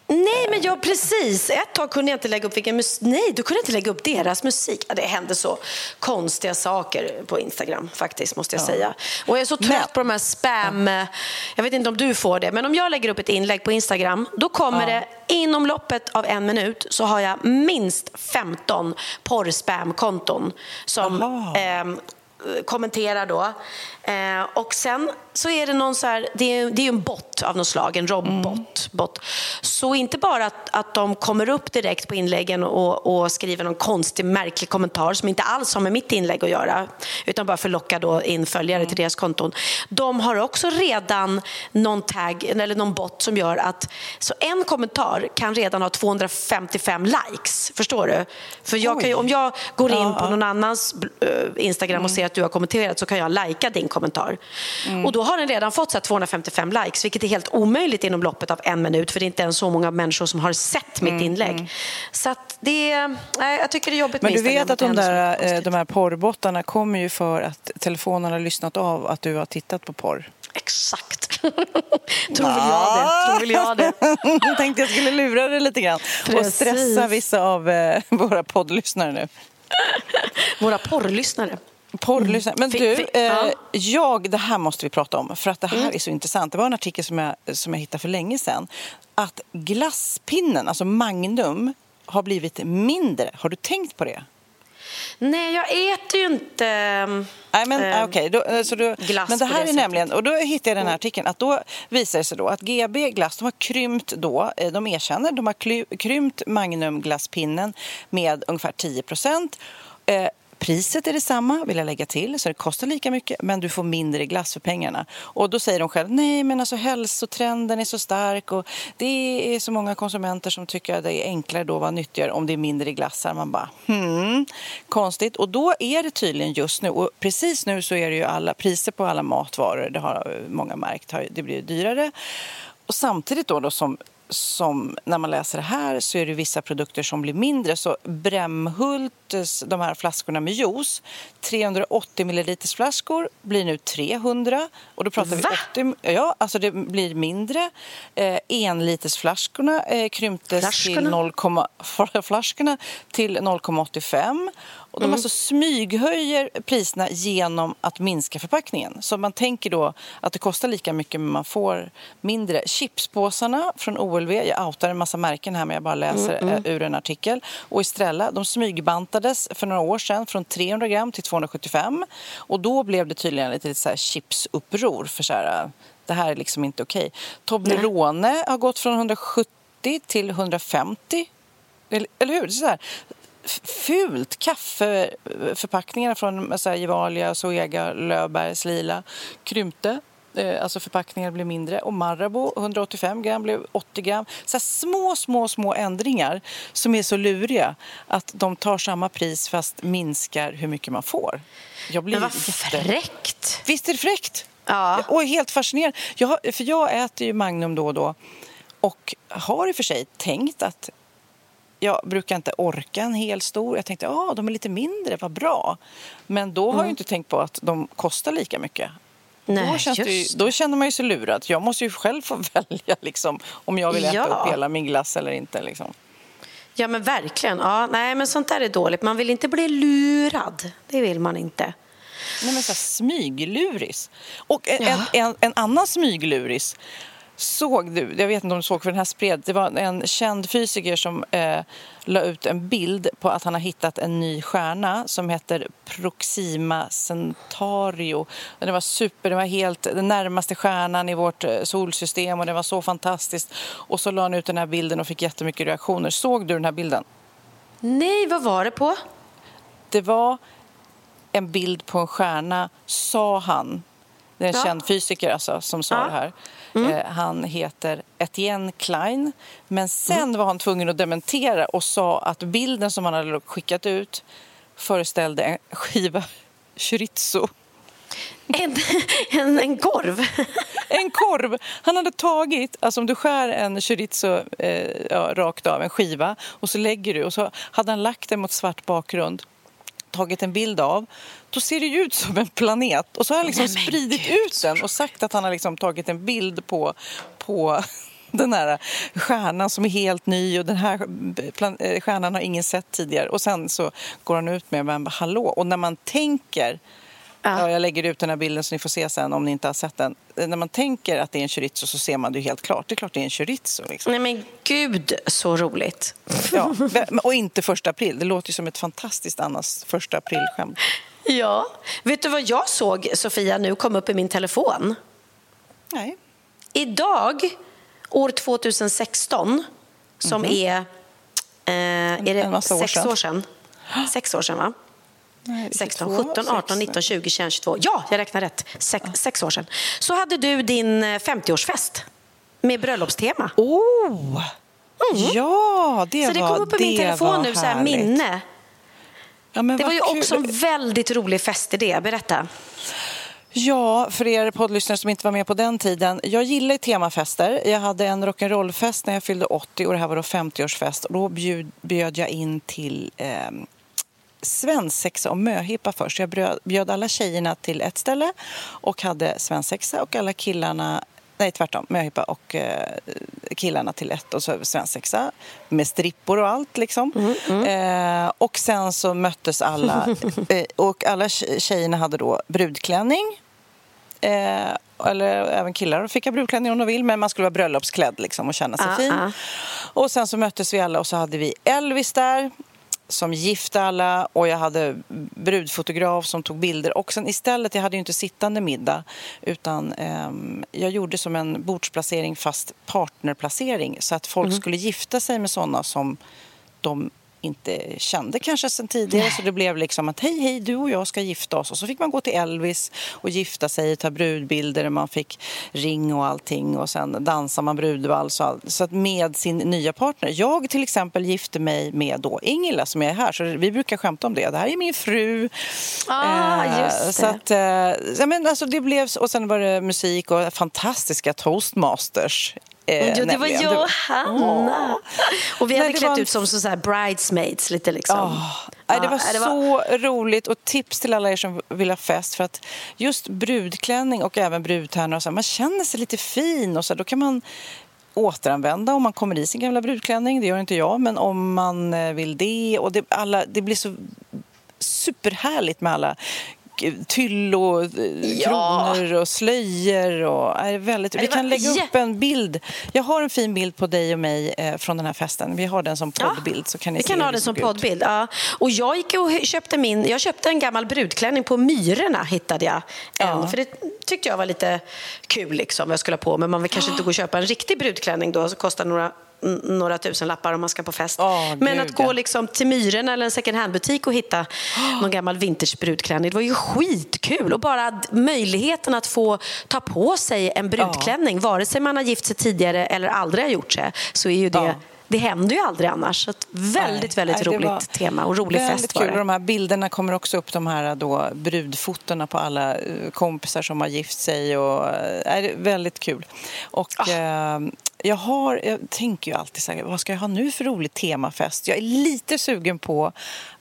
Nej, men jag precis. Ett tag kunde jag inte lägga upp vilken mus- Nej, du kunde inte lägga upp deras musik. Ja, det hände så konstiga saker på Instagram faktiskt, måste jag säga. Och jag är så trött Men- på de här spam... Jag vet inte om du får det, men om jag lägger upp ett inlägg på Instagram, då kommer det inom loppet av en minut så har jag minst 15 porrspamkonton som ehm, kommenterar då. Eh, och sen så är det någon så här, det är, det är en bot av något slag, en robot. Bot. Så inte bara att, att de kommer upp direkt på inläggen och, och skriver någon konstig, märklig kommentar som inte alls har med mitt inlägg att göra, utan bara för att locka då in följare till deras konton. De har också redan någon tagg eller någon bot som gör att så en kommentar kan redan ha 255 likes. Förstår du? För jag ju, om jag går in på någon annans eh, Instagram och ser att du har kommenterat så kan jag lajka din kommentar. Och då har den redan fått så här 255 likes, vilket är helt omöjligt inom loppet av en minut för det är inte ens så många människor som har sett mitt inlägg. Så att det nej, jag tycker det är jobbigt Men du vet att de där, eh, de här porrbottarna kommer ju för att telefonen har lyssnat av att du har tittat på porr. Exakt. tror väl jag det. Tror väl jag det. Jag tänkte jag skulle lura dig lite grann och Precis. stressa vissa av eh, våra poddlyssnare nu. Våra porrlyssnare. Porrlyssnare. Men du, eh, ja. jag, det här måste vi prata om för att det här Mm. är så intressant. Det var en artikel som jag, som jag hittade för länge sedan. Att glasspinnen, alltså Magnum, har blivit mindre. Har du tänkt på det? Nej, jag äter ju inte... Nej, men eh, okej. då, så du- glass Men det här det är nämligen, och då hittade jag den här Mm. artikeln, att då visar det sig då att GB Glass, de har krympt då, eh, de erkänner, de har krympt Magnum glasspinnen med ungefär 10 procent. Eh, Priset är detsamma, vill jag lägga till, så det kostar lika mycket men du får mindre glass för pengarna. Och då säger de själva, nej men alltså hälsotrenden är så stark och det är så många konsumenter som tycker att det är enklare då att vara nyttigare om det är mindre glassar. Man bara, hmm, konstigt. Och då är det tydligen just nu, och precis nu så är det ju alla priser på alla matvaror, det har många märkt, det blir dyrare. Och samtidigt då, då som som när man läser det här så är det vissa produkter som blir mindre. Så Brämhults, de här flaskorna med juice, 380 milliliters flaskor blir nu 300. Och då pratar Va? vi 80, ja, alltså det blir mindre. Eh, enlitersflaskorna eh, krymptes flaskorna. till 0, flaskorna till 0,85 och de mm. alltså smyghöjer priserna genom att minska förpackningen. Så man tänker då att det kostar lika mycket men man får mindre. Chipspåsarna från OLV, jag outar en massa märken här men jag bara läser mm, mm. ur en artikel. Och Estrella, de smygbantades för några år sedan från 300 gram till 275. Och då blev det tydligen lite, lite så här chipsuppror för så här, det här är liksom inte okej. Toblerone har gått från 170 till 150 eller, eller hur? Så här, fult. Kaffeförpackningar från så här, Gevalia, Zoega, Löfbergs Lila krympte. Eh, alltså förpackningar blev mindre. Och Marabou 185 gram blev 80 gram. Så små, små, små ändringar som är så luriga att de tar samma pris fast minskar hur mycket man får. Jag blir Men vad jätte... fräckt! Visst är det fräckt? Ja. Och helt fascinerande. Jag, för jag äter ju Magnum då och då och har i och för sig tänkt att jag brukar inte orka en hel stor. Jag tänkte ja, ah, de är lite mindre, vad bra. Men då har mm. jag inte tänkt på att de kostar lika mycket. Nej, då, känns ju, då känner man ju sig lurad. Jag måste ju själv få välja liksom, om jag vill äta ja. upp hela min glass eller inte. Liksom. Ja, men verkligen. Ja, nej, men sånt där är dåligt. Man vill inte bli lurad. Det vill man inte. Nej, men så här, smygluris. Och en, ja. en, en, annan smygluris Såg du, jag vet inte om du såg för den här spred, det var en känd fysiker som eh, la ut en bild på att han har hittat en ny stjärna som heter Proxima Centauro. Den var super, den var helt den närmaste stjärnan i vårt eh, solsystem och det var så fantastiskt. Och så la han ut den här bilden och fick jättemycket reaktioner. Såg du den här bilden? Nej, vad var det på? Det var en bild på en stjärna, sa han. Det är en ja. känd fysiker alltså, som sa ja. det här. Mm. Eh, han heter Etienne Klein. Men sen mm. var han tvungen att dementera och sa att bilden som han hade skickat ut föreställde en skiva chorizo. En, en, en korv? en korv! Han hade tagit, alltså om du skär en chorizo eh, ja, rakt av, en skiva och så lägger du och så hade han lagt den mot svart bakgrund tagit en bild av, då ser det ju ut som en planet. Och så har han liksom Nej, spridit Gud, ut den och sagt att han har liksom tagit en bild på, på den här stjärnan som är helt ny och den här eh, stjärnan har ingen sett tidigare. Och sen så går han ut med, men hallå, och när man tänker Ja. jag lägger ut den här bilden så ni får se sen om ni inte har sett den. När man tänker att det är en chorizo så ser man det helt klart. Det är klart det är en chorizo. Liksom. Nej men gud så roligt. Ja, och inte första april. Det låter ju som ett fantastiskt annars första aprilskämt. Ja. Vet du vad jag såg, Sofia, nu kom upp i min telefon? Nej. Idag, år 2016, som mm -hmm. är, eh, är det sex år sedan? Sex år sedan, va? 16, 17, 18, 19, 20, 21, 22. Ja, jag räknar rätt. Sex, sex år sedan. Så hade du din 50-årsfest eh, med bröllopstema. Oh! Mm. Ja, det var Så det kom upp på min telefon nu, så här, minne. Ja, det var ju kul. också en väldigt rolig festidé. Berätta. Ja, för er poddlyssnare som inte var med på den tiden. Jag gillar temafester. Jag hade en rock'n'roll-fest när jag fyllde 80 och det här var då 50-årsfest. Och då bjöd, bjöd jag in till eh, svensexa och möhippa först. Jag bjöd alla tjejerna till ett ställe och hade svensexa och alla killarna Nej, tvärtom. Möhippa och eh, killarna till ett och så svensexa med strippor och allt. Liksom. Mm, mm. Eh, och sen så möttes alla. eh, och alla tjejerna hade då brudklänning. Eh, eller även killar fick ha brudklänning om de vill, men man skulle vara bröllopsklädd liksom, och känna sig uh, fin. Uh. Och sen så möttes vi alla och så hade vi Elvis där som gifte alla och jag hade brudfotograf som tog bilder. Och sen istället, jag hade ju inte sittande middag utan eh, jag gjorde som en bordsplacering fast partnerplacering så att folk mm. skulle gifta sig med sådana som de inte kände kanske sen tidigare. Så det blev liksom att hej, hej, du och jag ska gifta oss. Och så fick man gå till Elvis och gifta sig, ta brudbilder, man fick ring och allting och sen dansar man brudvals och allt. Så att med sin nya partner. Jag till exempel gifte mig med då Ingela som är här, så vi brukar skämta om det. Det här är min fru. Ah, Eh, just det. Så att, eh, ja, men alltså det blev, och sen var det musik och fantastiska toastmasters. Eh, Ja, det var jag Det- och Hanna. Och vi Nej, hade det klätt var ut som så så bridesmaids lite liksom. Ja, nej, det var Ja, så roligt och tips till alla er som vill ha fest för att just brudklänning och även brudtärnor och så, här, man känner sig lite fin och så här, då kan man återanvända om man kommer i sin gamla brudklänning. Det gör inte jag, men om man eh, vill det och det, alla, det blir så superhärligt med alla tyll och eh, Ja. kronor och slöjor. Och, är väldigt, vi kan lägga upp en bild. Jag har en fin bild på dig och mig eh, från den här festen. Vi har den som poddbild. så kan ni vi kan ha den som poddbild. Ja. Och jag gick och köpte min, jag köpte en gammal brudklänning på Myrorna hittade jag. En, Ja. För det tyckte jag var lite kul liksom, jag skulle ha på men man vill kanske inte gå och köpa en riktig brudklänning då, så kostar några några tusen lappar om man ska på fest. Åh, Men att gå liksom till Myrorna eller en second hand-butik och hitta någon gammal vintage brudklänning, det var ju skitkul. Och bara möjligheten att få ta på sig en brudklänning, vare sig man har gift sig tidigare eller aldrig har gjort sig, så är ju det Ja. det händer ju aldrig annars. Så väldigt, Nej, väldigt nej, roligt tema och rolig väldigt fest var kul. Det. de här bilderna kommer också upp, de här då, brudfotona på alla eh, kompisar som har gift sig. Och, eh, är väldigt kul. Och, Ah. eh, jag, har, jag tänker ju alltid så här, vad ska jag ha nu för rolig temafest? Jag är lite sugen på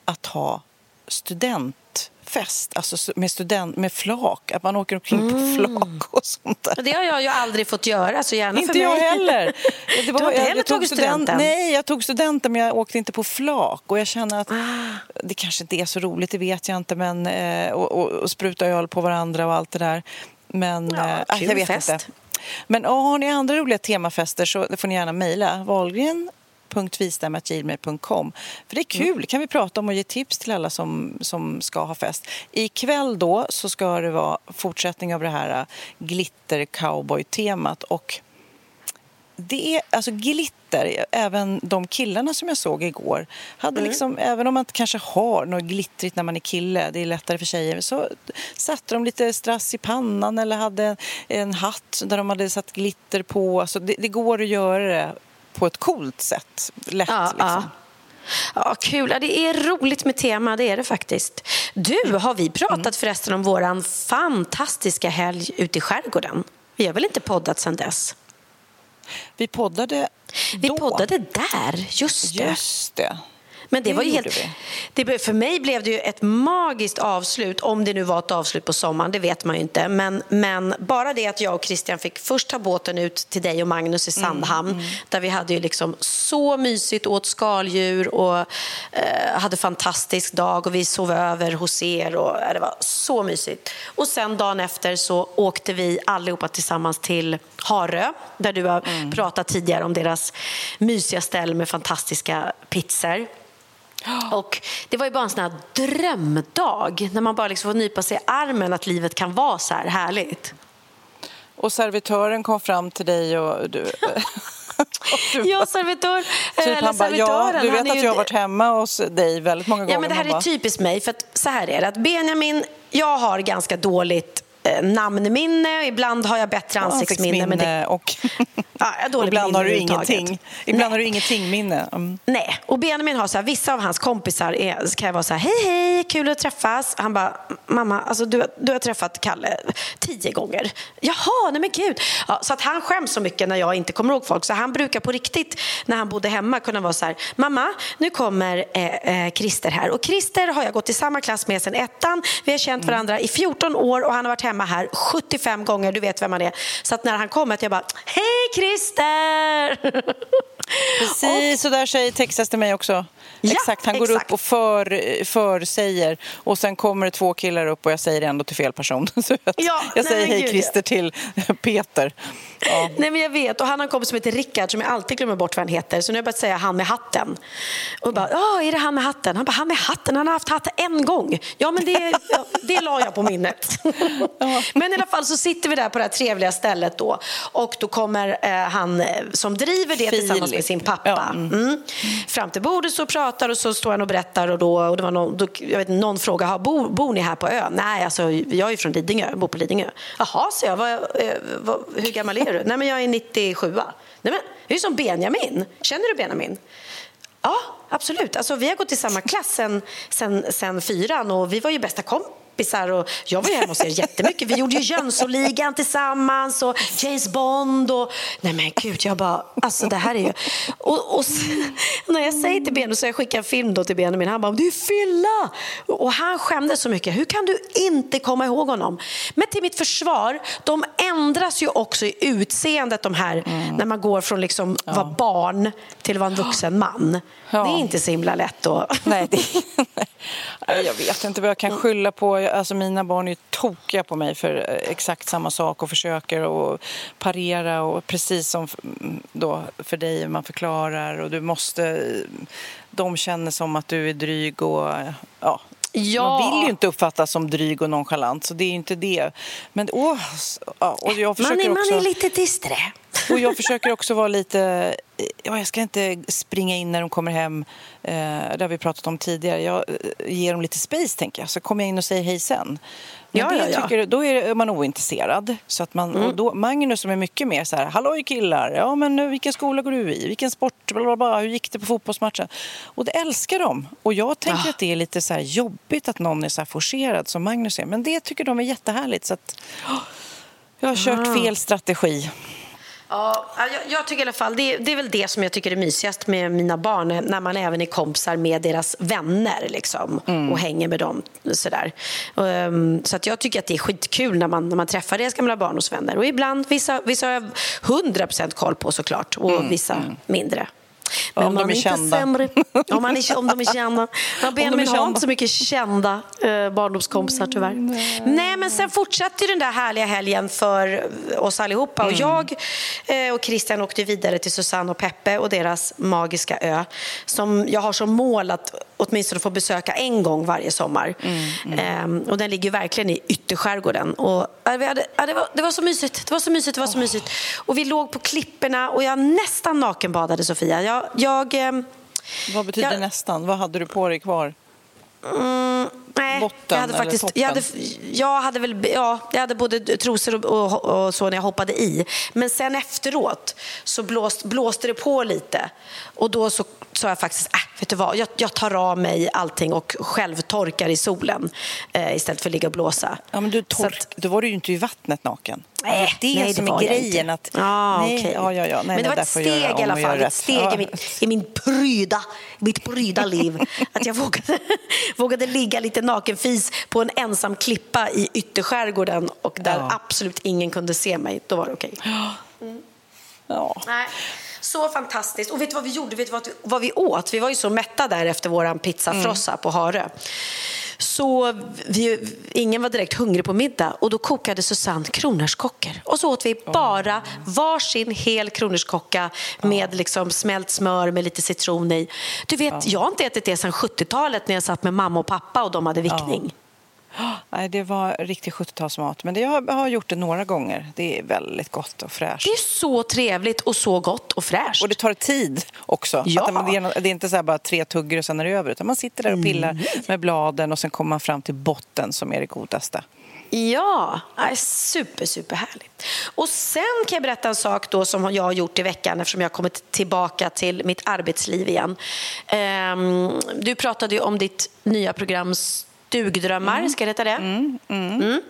att ha studentfest, alltså med, student, med flak, att man åker omkring på flak och sånt där. Det har jag ju aldrig fått göra, så gärna Inte för mig. jag heller. Det Du har inte heller tagit student- studenten? Nej, jag tog studenten men jag åkte inte på flak. Och jag känner att Ah. det kanske inte är så roligt, det vet jag inte. Men, eh, och, och, och spruta öl på varandra och allt det där. Men Ja, eh, kul jag vet fest. inte. Men har ni andra roliga temafester så får ni gärna mejla. .vistam.gmail.com. För det är Mm. kul, kan vi prata om och ge tips till alla som, som ska ha fest. Ikväll då så ska det vara fortsättning av det här äh, glitter-cowboy-temat och det är alltså glitter, även de killarna som jag såg igår hade liksom, även om man kanske har något glittrigt när man är kille, det är lättare för tjejer, så satte de lite strass i pannan eller hade en hatt där de hade satt glitter på. Alltså det, det går att göra det på ett coolt sätt, lätt Ja, liksom. ja. Ja, kul. Ja, det är roligt med tema, det är det faktiskt. Du, har vi pratat Mm. förresten om våran fantastiska helg ute i skärgården? Vi har väl inte poddat sedan dess? Vi poddade Vi då. poddade där, just det. Just det. Men det, Det var ju helt... Det, för mig blev det ju ett magiskt avslut, om det nu var ett avslut på sommaren, det vet man ju inte. Men, men bara det att jag och Christian fick först ta båten ut till dig och Magnus i Mm, Sandhamn, där vi hade ju liksom så mysigt, åt skaldjur och eh, hade fantastisk dag och vi sov över hos er och eh, det var så mysigt. Och sen dagen efter så åkte vi allihopa tillsammans till Harö, där du har Mm. pratat tidigare om deras mysiga ställ med fantastiska pizzor. Och det var ju bara en sån här drömdag när man bara liksom får nypa sig i armen att livet kan vara så här härligt. Och servitören kom fram till dig och du... Ja, servitör, Typ han bara, ja, du vet att jag har varit hemma hos dig väldigt många gånger. Ja, men det här är typiskt mig. För att så här är det, att Benjamin, jag har ganska dåligt namnminne. Ibland har jag bättre ansiktsminne. Men det, och Ja, dåligt ibland har du ingenting. Ibland Nej. har du ingenting minne. Mm. Nej, och Benjamin har så här, vissa av hans kompisar är, kan jag vara så här, hej hej, kul att träffas. Han bara, mamma, alltså du, du har träffat Kalle tio gånger. Jaha, nej men gud. Ja, så att han skäms så mycket när jag inte kommer ihåg folk. Så han brukar på riktigt, när han bodde hemma, kunna vara så här, mamma, nu kommer eh, eh, Christer här. Och Christer har jag gått i samma klass med sedan ettan. Vi har känt varandra i 14 år och han har varit hemma här 75 gånger. Du vet vem han är. Så att när han kommer, att jag bara, hej Christer! Precis så där säger Texas till mig också. Ja, exakt, han går exakt. upp och för, försäger och sen kommer det två killar upp och jag säger ändå till fel person. Så att Ja, jag nej, säger hej gud, Christer till Peter. Ja. Nej men jag vet, och han har en kompis som heter Rickard som jag alltid glömmer bort vad han heter. Så nu har jag börjat säga han med hatten. Och bara, ja är det han med hatten? Han bara, han med hatten, han har haft hatten en gång. Ja men det, ja, det la jag på minnet. Men i alla fall så sitter vi där på det här trevliga stället då. Och då kommer eh, han eh, som driver det tillsammans med sin pappa. Mm. Fram till bordet så pratar och så står han och berättar och, då, och det var någon, då, jag vet, någon fråga, bor, bor ni här på ön? Nej, alltså, jag är från Lidingö, bor på Lidingö. Jaha, så jag, vad, eh, vad, hur gammal är du? Nej, men jag är 97. Nej, men, det är som Benjamin. Känner du Benjamin? Ja, absolut. Alltså, vi har gått i samma klass sen, sen, sen fyran och vi var ju bästa kompisar. Och jag var hemma hos er jättemycket. Vi gjorde ju Jönssonligan tillsammans och James Bond. Och... Nej men gud, jag bara, alltså det här är ju... Och, och när jag säger till Benjamin, så jag skickar en film då till Benjamin, han bara, det är fylla! Och han skämdes så mycket. Hur kan du inte komma ihåg honom? Men till mitt försvar, de ändras ju också i utseendet de här, mm. när man går från liksom ja. vara barn till att vara en vuxen man. Ja. Det är inte så himla lätt att... Nej, det jag vet inte vad jag kan skylla på. Alltså, mina barn är ju tokiga på mig för eh, exakt samma sak och försöker att parera och precis som mm, då för dig, man förklarar och du måste... Eh, de känner som att du är dryg och eh, ja, Ja. Man vill ju inte uppfattas som dryg och nonchalant, så det är inte det. Men åh, och jag försöker man, är, också, man är lite disträ. Och jag försöker också vara lite... Ja, jag ska inte springa in när de kommer hem. Eh, det har vi pratat om tidigare. Jag eh, ger dem lite space, tänker jag. Så kommer jag in och säger hej sen. Ja, det, ja, ja. Tycker, då är man ointresserad. Så att man, mm. och då, Magnus som är mycket mer så här, halloj killar, ja men vilken skola går du i, vilken sport, bla, bla, bla, hur gick det på fotbollsmatchen? Och det älskar de. Och jag tänker ah. att det är lite så jobbigt att någon är så här forcerad som Magnus är. Men det tycker de är jättehärligt. Så att, oh, jag har kört ah. fel strategi. Ja, jag, jag, tycker i alla fall, det, det, är väl det som jag tycker är mysigast med mina barn, när man även är kompisar med deras vänner liksom, mm. och hänger med dem. Sådär. Um, så att jag tycker att det är skitkul när man, när man träffar deras gamla barndomsvänner. Och ibland, vissa, vissa har jag 100% koll på såklart, och mm. vissa mm. mindre. Men om man de är, är kända. Sämre. Om, man är, om de är kända. Ja, Benjamin har inte så mycket kända eh, barndomskompisar tyvärr. Nej. Nej. men sen fortsatte den där härliga helgen för oss allihopa. Mm. Och jag eh, och Christian åkte vidare till Susanne och Peppe och deras magiska ö. Som jag har som mål att åtminstone få besöka en gång varje sommar. Mm, mm. Ehm, och den ligger verkligen i ytterskärgården. Och, hade, det, var, det var så mysigt. Det var så mysigt. Det var så oh. mysigt. Och vi låg på klipporna och jag nästan nakenbadade Sofia. Jag, jag, ehm, Vad betyder jag, nästan? Vad hade du på dig kvar? Mm, nej, botten jag hade faktiskt, jag hade, jag hade väl, ja, jag hade både trosor och, och, och, så när jag hoppade i. Men sen efteråt så blåst, blåste det på lite och då så sa jag faktiskt, äh, vet du vad, jag, jag tar av mig allting och själv torkar i solen eh, istället för att ligga och blåsa. Ja, men du tork, att, då var du ju inte i vattnet naken. Nej, det är nej, som det är grejen. Att, ah, nej, okay. ja, ja, ja. Nej, men det var ett steg i alla fall, ett steg ja. i, min, i min pryda, mitt pryda liv. att jag vågade, vågade ligga lite nakenfis på en ensam klippa i ytterskärgården och där ja. absolut ingen kunde se mig. Då var det okej. Okay. Mm. Ja. Nej. Så fantastiskt. Och vet du vad vi gjorde? Vet du vad, vad vi åt? Vi var ju så mätta där efter vår pizzafrossa mm. på Harö. Så vi, ingen var direkt hungrig på middag och då kokade Susanne kronärtskockor. Och så åt vi bara varsin hel kronärtskocka med liksom smält smör med lite citron i. Du vet, jag har inte ätit det sedan 70-talet när jag satt med mamma och pappa och de hade vickning. Nej, det var riktig 70-talsmat. Men har, jag har gjort det några gånger. Det är väldigt gott och fräscht. Det är så trevligt och så gott och fräscht. Och det tar tid också. Ja. Att det, är, det är inte så bara tre tuggor och sen är det över. Utan man sitter där och pillar mm. med bladen och sen kommer man fram till botten som är det godaste. Ja, super, super härligt. Och sen kan jag berätta en sak då som jag har gjort i veckan eftersom jag har kommit tillbaka till mitt arbetsliv igen. Um, du pratade ju om ditt nya program Stugdrömmar, mm. ska det heta det? Mm. Mm. mm.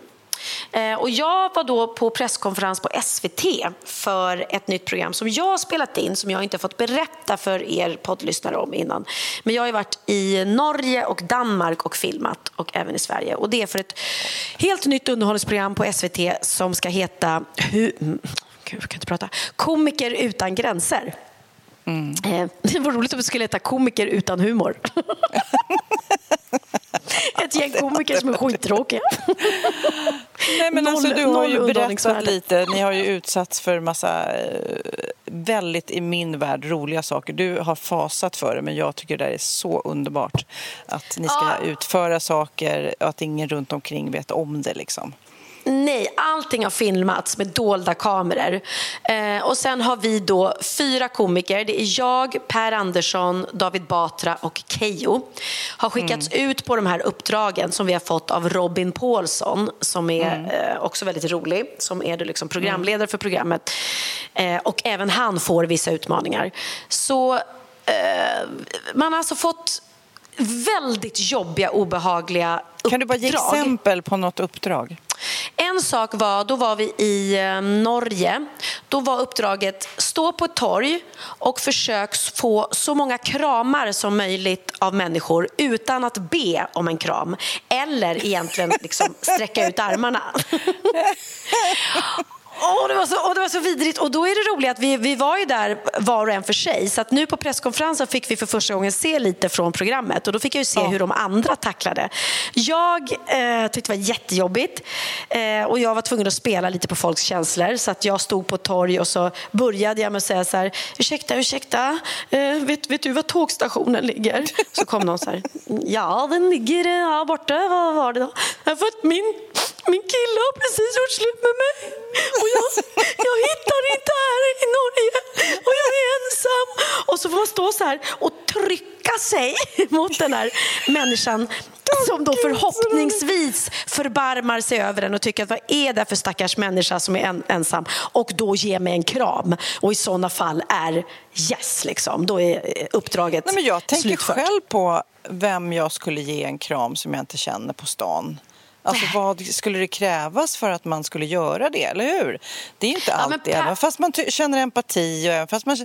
Eh, och jag var då på presskonferens på SVT för ett nytt program som jag har spelat in, som jag inte fått berätta för er poddlyssnare om innan. Men jag har varit i Norge och Danmark och filmat och även i Sverige. Och det är för ett helt nytt underhållningsprogram på SVT som ska heta Hu mm, Gud, jag kan inte prata. Komiker utan gränser. Mm. Eh, det var roligt om det skulle heta Komiker utan humor. Ett gäng komiker som är skittråkiga. Nej, men alltså, du har ju berättat lite. Ni har ju utsatts för massa eh, väldigt, i min värld, roliga saker. Du har fasat för det, men jag tycker det är så underbart. Att ni ska ja. utföra saker och att ingen runt omkring vet om det. Liksom. Nej, allting har filmats med dolda kameror. Eh, och sen har vi då fyra komiker. Det är jag, Per Andersson, David Batra och Kejo. Har skickats Mm. ut på de här uppdragen som vi har fått av Robin Paulsson som är Mm. eh, också väldigt rolig, som är liksom programledare för programmet. Eh, och även han får vissa utmaningar. Så eh, man har alltså fått väldigt jobbiga, obehagliga uppdrag. Kan du bara ge exempel på något uppdrag? En sak var, då var vi i eh, Norge. Då var uppdraget stå på ett torg och försök få så många kramar som möjligt av människor utan att be om en kram. Eller egentligen liksom sträcka ut armarna. Åh, det, var så, åh, det var så vidrigt. Och då är det roligt att vi, vi var ju där var och en för sig. Så att nu på presskonferensen fick vi för första gången se lite från programmet. Och då fick jag ju se hur de andra tacklade. Jag eh, tyckte det var jättejobbigt. Eh, och jag var tvungen att spela lite på folks känslor. Så att jag stod på ett torg och så började jag med att säga så här. Ursäkta, ursäkta. Eh, vet, vet du var tågstationen ligger? Så kom någon så här. Ja, den ligger eh, här borta. Vad var det då? För att min, min kille har precis gjort slut med mig. Och jag, jag hittar inte här i Norge och jag är ensam. Och så får man stå så här och trycka sig mot den här människan som då förhoppningsvis förbarmar sig över den och tycker att vad är det för stackars människa som är en, ensam och då ge mig en kram och i sådana fall är yes liksom, då är uppdraget Nej, men jag tänker slutfört. själv på vem jag skulle ge en kram som jag inte känner på stan. Alltså vad skulle det krävas för att man skulle göra det, eller hur? Det är inte alltid, Per- även fast man känner empati och även fast man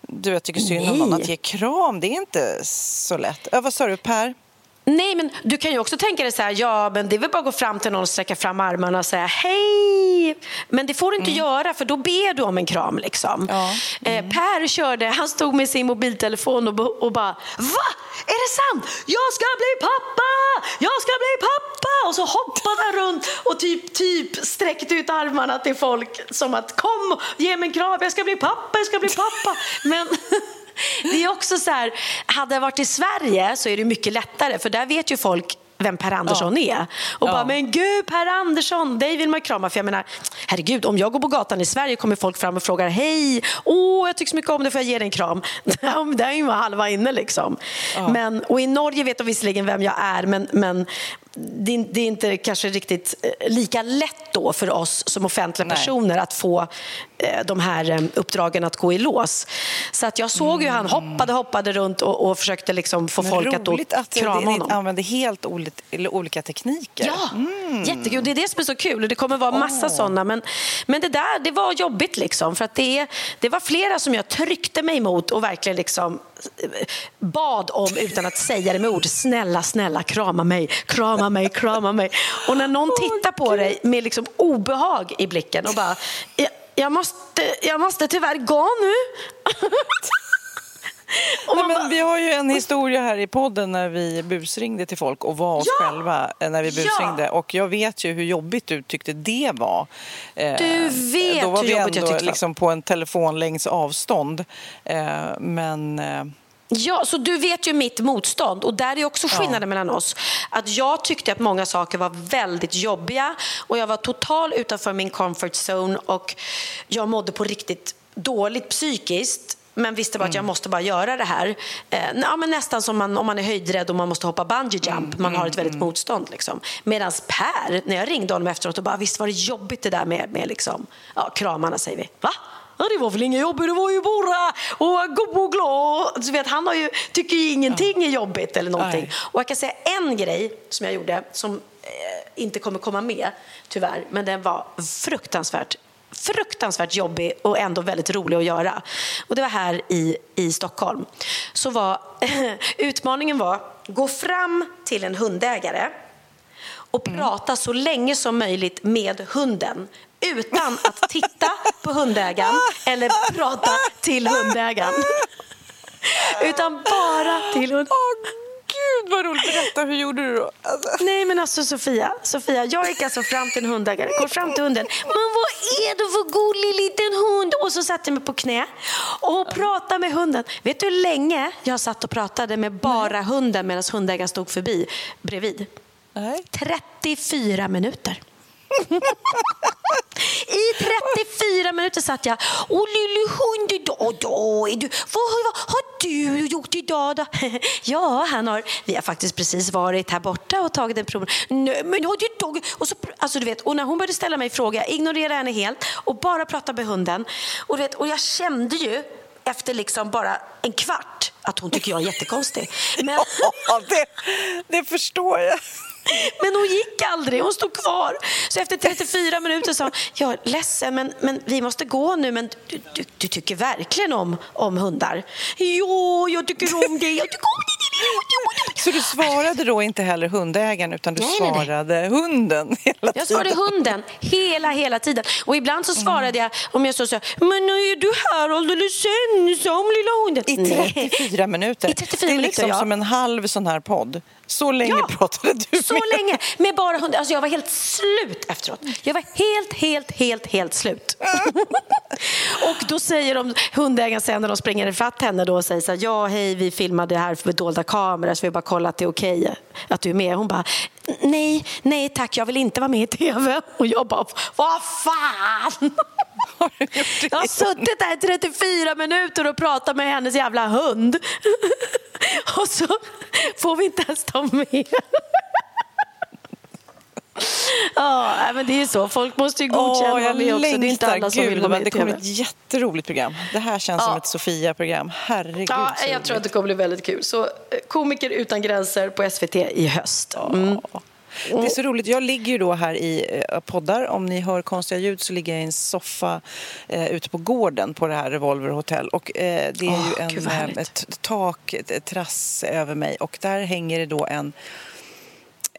du vet, tycker synd om någon att ge kram, det är inte så lätt. Ja, vad sa du Per? Nej, men du kan ju också tänka dig så här, ja, men det är väl bara att gå fram till någon och sträcka fram armarna och säga hej. Men det får du inte göra, för då ber du om en kram. Liksom. Ja. Eh, per körde, han stod med sin mobiltelefon och, och bara, va? Är det sant? Jag ska bli pappa! Jag ska bli pappa! Och så hoppade han runt och typ, typ sträckte ut armarna till folk som att kom, ge mig en kram, jag ska bli pappa, jag ska bli pappa. Men det är också så här, hade jag varit i Sverige så är det mycket lättare för där vet ju folk vem Per Andersson är. Och Ja. bara, men gud Per Andersson, dig vill man krama. För jag menar, herregud, om jag går på gatan i Sverige kommer folk fram och frågar, hej, åh, jag tycker så mycket om dig, får jag ge dig en kram? Där är ju halva inne liksom. Men, och i Norge vet de visserligen vem jag är, men, men det, är- inte kanske riktigt eh, lika lätt då för oss som offentliga Nej. personer att få de här eh, uppdragen att gå i lås. Så att jag såg ju han hoppade, hoppade runt och, och försökte liksom få Men folk att roligt att krama ni honom. använder helt olika, tekniker. Ja, jättekul. Det är det som är så kul. Och det kommer vara massa sådana. Men, men det där det var jobbigt liksom. För att det, det var flera som jag tryckte mig mot och verkligen liksom eh, bad om utan att säga det med ord. Snälla, snälla, krama mig, krama mig, krama mig. Och när någon tittar på dig med liksom obehag i blicken och bara, jag, måste, jag måste tyvärr gå nu. Nej, men vi har ju en historia här i podden när vi busringde till folk och var oss Ja! själva eh, när vi Ja! busringde. Och jag vet ju hur jobbigt du tyckte det var. Eh, Du vet Då var hur vi jobbigt jag ändå tyckte liksom på en telefonlängds avstånd. Eh, Men eh, Ja, så du vet ju mitt motstånd och där är också skillnaden mellan oss. Att jag tyckte att många saker var väldigt jobbiga och jag var total utanför min comfort zone och jag mådde på riktigt dåligt psykiskt men visste bara att jag måste bara göra det här. Eh, ja, men nästan som man, om man är höjdrädd och man måste hoppa bungee jump. Man har ett väldigt motstånd. Liksom. Medan Per, när jag ringde honom efteråt och bara visst var det jobbigt det där med, med liksom, ja, kramarna säger vi. Va? Ja, det var väl inget jobbigt, det var ju bara att gå och glad. Så vet, han har ju, tycker ju ingenting är jobbigt eller någonting. Nej. Och jag kan säga en grej som jag gjorde som eh, inte kommer komma med tyvärr, men den var fruktansvärt fruktansvärt jobbig och ändå väldigt rolig att göra. Och det var här i, i Stockholm. Så var utmaningen var gå fram till en hundägare och prata så länge som möjligt med hunden utan att titta på hundägaren eller prata till hundägaren. Utan bara till hunden. Åh gud vad roligt! Berätta, hur gjorde du då? Alltså, Nej men alltså Sofia, Sofia, jag gick alltså fram till en hundägare, går fram till hunden. Men vad är det för gullig liten hund? Och så satte jag mig på knä och pratade med hunden. Vet du hur länge jag satt och pratade med bara hunden medan hundägaren stod förbi bredvid? nej. 34 minuter. I 34 minuter satt jag Åh, lille hund idag då är du, vad, vad har du gjort idag då? ja, han har, vi har faktiskt precis varit här borta och tagit en promenad. Nej, men har du tagit? Och, så, alltså, du vet, och när hon började ställa mig frågor, jag ignorerade henne helt och bara pratade med hunden. Och, du vet, och jag kände ju efter liksom bara en kvart att hon tycker jag är jättekonstig. Men... Ja, det, det förstår jag. Men hon gick aldrig, hon stod kvar. Så efter 34 minuter sa hon, jag är ledsen men, men vi måste gå nu men du, du, du tycker verkligen om, om hundar? Jo, jag tycker om det, jag tycker om det. Så du svarade då inte heller hundägaren utan du Nej, nej, nej. svarade hunden hela Jag tiden? svarade hunden hela, hela tiden. Och ibland så svarade jag, om jag så sa, men är du här alldeles ensam lilla hunden? I Nej. 34 minuter. I 34 det är minuter, liksom ja. som en halv sån här podd. Så länge Ja, pratade du Så med länge, med bara hundar. Alltså jag var helt slut efteråt. Jag var helt, helt, helt, helt slut. och då säger de, hundägaren sen när de springer ifatt henne då och säger så här, ja hej vi filmade det här för dolda kameror så vi bara kollat att det är okej att du är med. Hon bara, nej, nej tack jag vill inte vara med i tv. Och jag bara, vad fan! Jag har suttit där i 34 minuter och pratat med hennes jävla hund. Och så får vi inte ens ta med. Ja, men det är ju så. Folk måste ju godkänna Åh, jag mig också. Det är inte alla som Gud, vill vara med Det kommer ett jätteroligt program. Det här känns som Ja. ett Sofia-program. Herregud. Ja, jag tror att roligt. det kommer bli väldigt kul. Så eh, Komiker utan gränser på SVT i höst. Mm. Det är så roligt. Jag ligger ju då här i eh, poddar. Om ni hör konstiga ljud så ligger jag i en soffa eh, ute på gården på det här Revolver Hotel. Och eh, det är Åh, ju en, eh, ett tak, ett, ett terrass över mig och där hänger det då en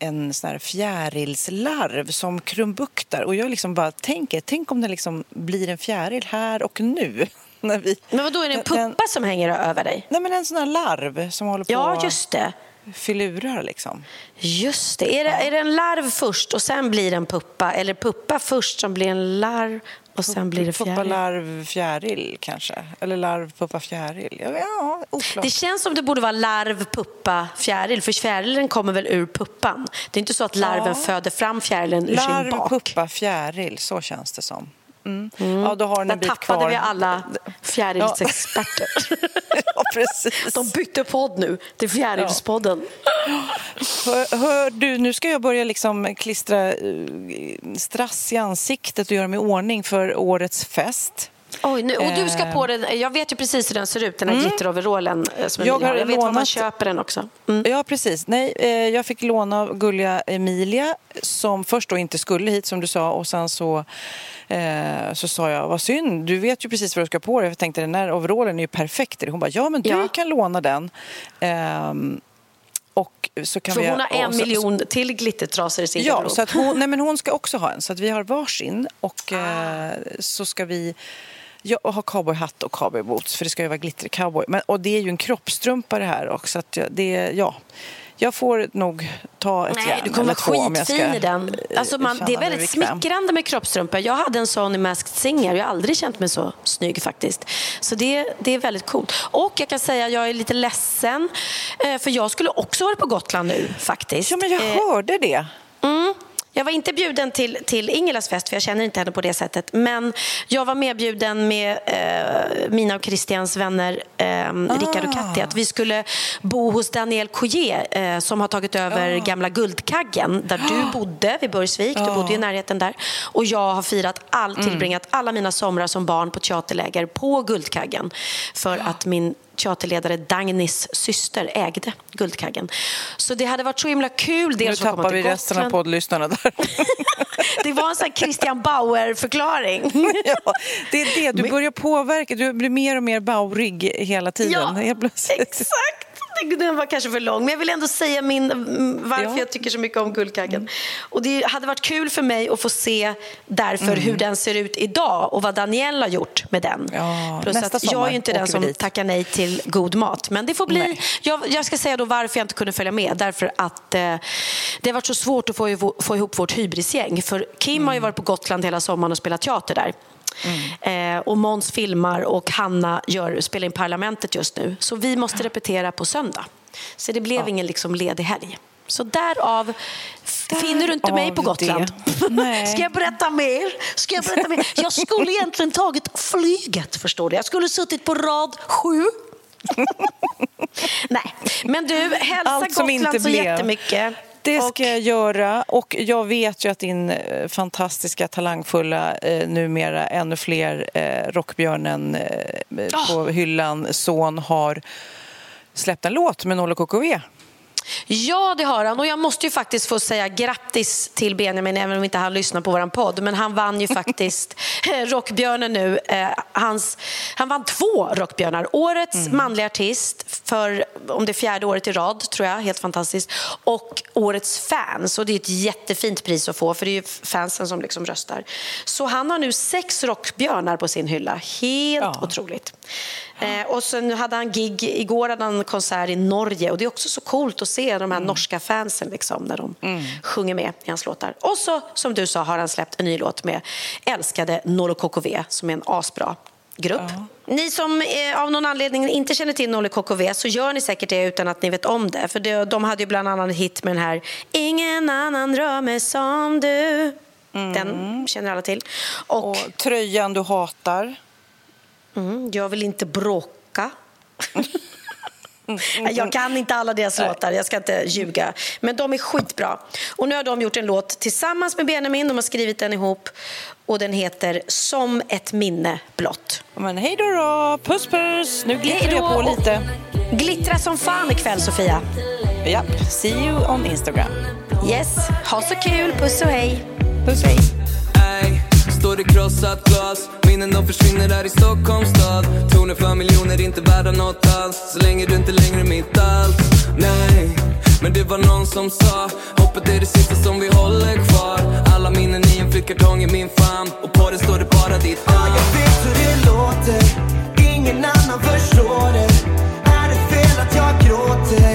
en sån här fjärilslarv som krumbuktar och jag liksom bara tänker, tänk om det liksom blir en fjäril här och nu. När vi, Men vad då är det en Den- puppa som hänger över dig? Nej men en sån här larv som håller på Ja, just det. filurar liksom. Just det. Är, det. är det en larv först och sen blir det en puppa? Eller puppa först som blir en larv och sen blir det Puppa, fjäril? larv, fjäril kanske. Eller larv, puppa, fjäril. Ja, oklart. Det känns som det borde vara larv, puppa, fjäril. För fjärilen kommer väl ur puppan? Det är inte så att larven Ja. föder fram fjärilen ur sin Larv, bak? puppa, fjäril. Så känns det som. Mm. Ja, då har Där tappade kvar. vi alla fjärilsexperter. Ja, precis. De bytte podd nu till Fjärilspodden. Hör, hör du, nu ska jag börja liksom klistra uh, strass i ansiktet och göra mig i ordning för årets fest. Oj, nu, och du ska Eh. på den. Jag vet ju precis hur den ser ut, den här glitteroverallen eh, som Jag har. Jag vet var man lånat- köper den också. Mm. Ja, precis. Nej, eh, jag fick låna av gulliga Emilia som först då inte skulle hit som du sa och sen så, eh, så sa jag vad synd, du vet ju precis vad du ska på dig. Jag tänkte den här overallen är ju perfekt. Hon bara ja men du Ja. kan låna den. Ehm, och så kan För vi, hon har en så- miljon till glittertrasor i sin Ja, så att hon, nej, men hon ska också ha en. Så att vi har varsin och eh, så ska vi ja, ha cowboyhatt och cowboyboots för det ska ju vara glitter-cowboy. Men, och det är ju en kroppstrumpa det här också. Så att jag- det, ja, jag får nog ta ett Nej, järn du kommer vara jag skitfin i den. eh, Alltså man, det är väldigt smickrande med kroppstrumpor. Jag hade en sån i Masked Singer. Jag har aldrig känt mig så snygg faktiskt. Så det, det är väldigt coolt. Och jag kan säga att jag är lite ledsen. eh, För jag skulle också vara på Gotland nu faktiskt. Ja, men jag Eh, hörde det. Mm. Jag var inte bjuden till, till Ingelas fest, för jag känner inte henne på det sättet. Men jag var medbjuden med eh, mina och Christians vänner eh, Rickard och Katti. Att vi skulle bo hos Daniel Coulier eh, som har tagit över gamla Guldkaggen där du bodde vid Burgsvik. Du bodde i närheten där. Och jag har firat all, tillbringat alla mina somrar som barn på teaterläger på Guldkaggen. För att min teaterledare Dagnis syster ägde Guldkaggen. Så det hade varit så himla kul. Nu Dels att komma tappar vi resten av poddlyssnarna där. Det var en sån Christian Bauer-förklaring. ja, det är det, du börjar påverka, du blir mer och mer baurig hela tiden. Ja, exakt. Den var kanske för lång, men jag vill ändå säga min, mm, varför Ja. jag tycker så mycket om Guldkaggen. Och det hade varit kul för mig att få se därför Mm. hur den ser ut idag och vad Daniel har gjort med den. Ja, Plus att jag är ju inte den som tackar nej till god mat. Men det får bli... Jag, jag ska säga då varför jag inte kunde följa med. Därför att eh, det har varit så svårt att få, ihop- få ihop vårt hybrisgäng. För Kim Mm. har ju varit på Gotland hela sommaren och spelat teater där. Eh, och Måns filmar och Hanna gör, spelar in Parlamentet just nu. Så vi måste repetera på söndag. Så det blev ingen liksom ledig helg. Så därav finner du inte mig på Gotland. Ska jag berätta mer? Ska jag berätta mer? Jag skulle egentligen tagit flyget, förstår du. Jag skulle suttit på rad sju. Nej, men du, hälsa Allt Gotland så blev. jättemycket. Det ska Och- jag göra och jag vet ju att din eh, fantastiska, talangfulla, eh, numera ännu fler eh, Rockbjörnen eh, på hyllan son har släppt en låt med Nolo KKV. Ja, det har han. Och jag måste ju faktiskt få säga grattis till Benjamin, även om inte han lyssnar på vår podd. Men han vann ju faktiskt Rockbjörnen nu. Eh, hans, han vann två Rockbjörnar. Årets manliga artist för, om det är fjärde året i rad, tror jag. Helt fantastiskt. Och Årets fans. Och det är ett jättefint pris att få, för det är ju fansen som liksom röstar. Så han har nu sex Rockbjörnar på sin hylla. Helt Ja. otroligt. Eh, och sen hade han gig, igår hade han konsert i Norge och det är också så coolt att se de här norska fansen liksom, när de sjunger med i hans låtar. Och så, som du sa, har han släppt en ny låt med älskade Nolo KKV som är en asbra grupp. Ni som eh, av någon anledning inte känner till Nolo KKV så gör ni säkert det utan att ni vet om det. För det, de hade ju bland annat en hit med den här Ingen annan rör mig som du. Den känner alla till. Och, Och tröjan du hatar. Mm, jag vill inte bråka. Jag kan inte alla deras låtar, jag ska inte ljuga. Men de är skitbra. Och nu har de gjort en låt tillsammans med Benjamin. De har skrivit den ihop. Och den heter Som ett minne blott. Men hej då då, puss puss, nu glittrar jag på lite. Glittra som fan ikväll, Sofia. Japp, see you on Instagram. Yes, ha så kul. Puss och hej. Puss hej. Står i krossat glas. Minnen de försvinner där i Stockholms stad. Tornen för miljoner, inte värda något alls. Så länge du inte längre är mitt allt Nej, men det var någon som sa Hoppet är det sista som vi håller kvar. Alla minnen i en flyttkartong i min famn. Och på den står det bara ditt namn. Jag vet hur det låter, ingen annan förstår det. Är det fel att jag gråter?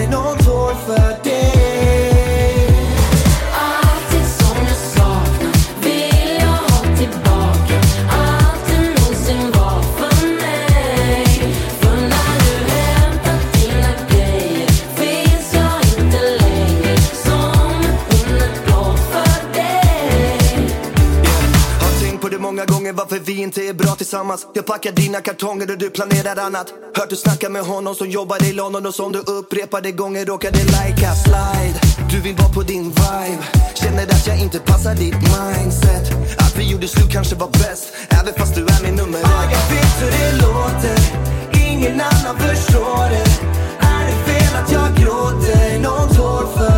Många gånger varför vi inte är bra tillsammans. Jag packar dina kartonger och du planerar annat. Hört du snacka med honom som jobbar i London och som du upprepade gånger råkade lajka slide. Du vill vara på din vibe. Känner att jag inte passar ditt mindset. Att vi gjorde slut kanske var bäst Även fast du är min nummer ett. Jag vet hur det låter. Ingen annan förstår det. Är det fel att jag gråter? Någon tår för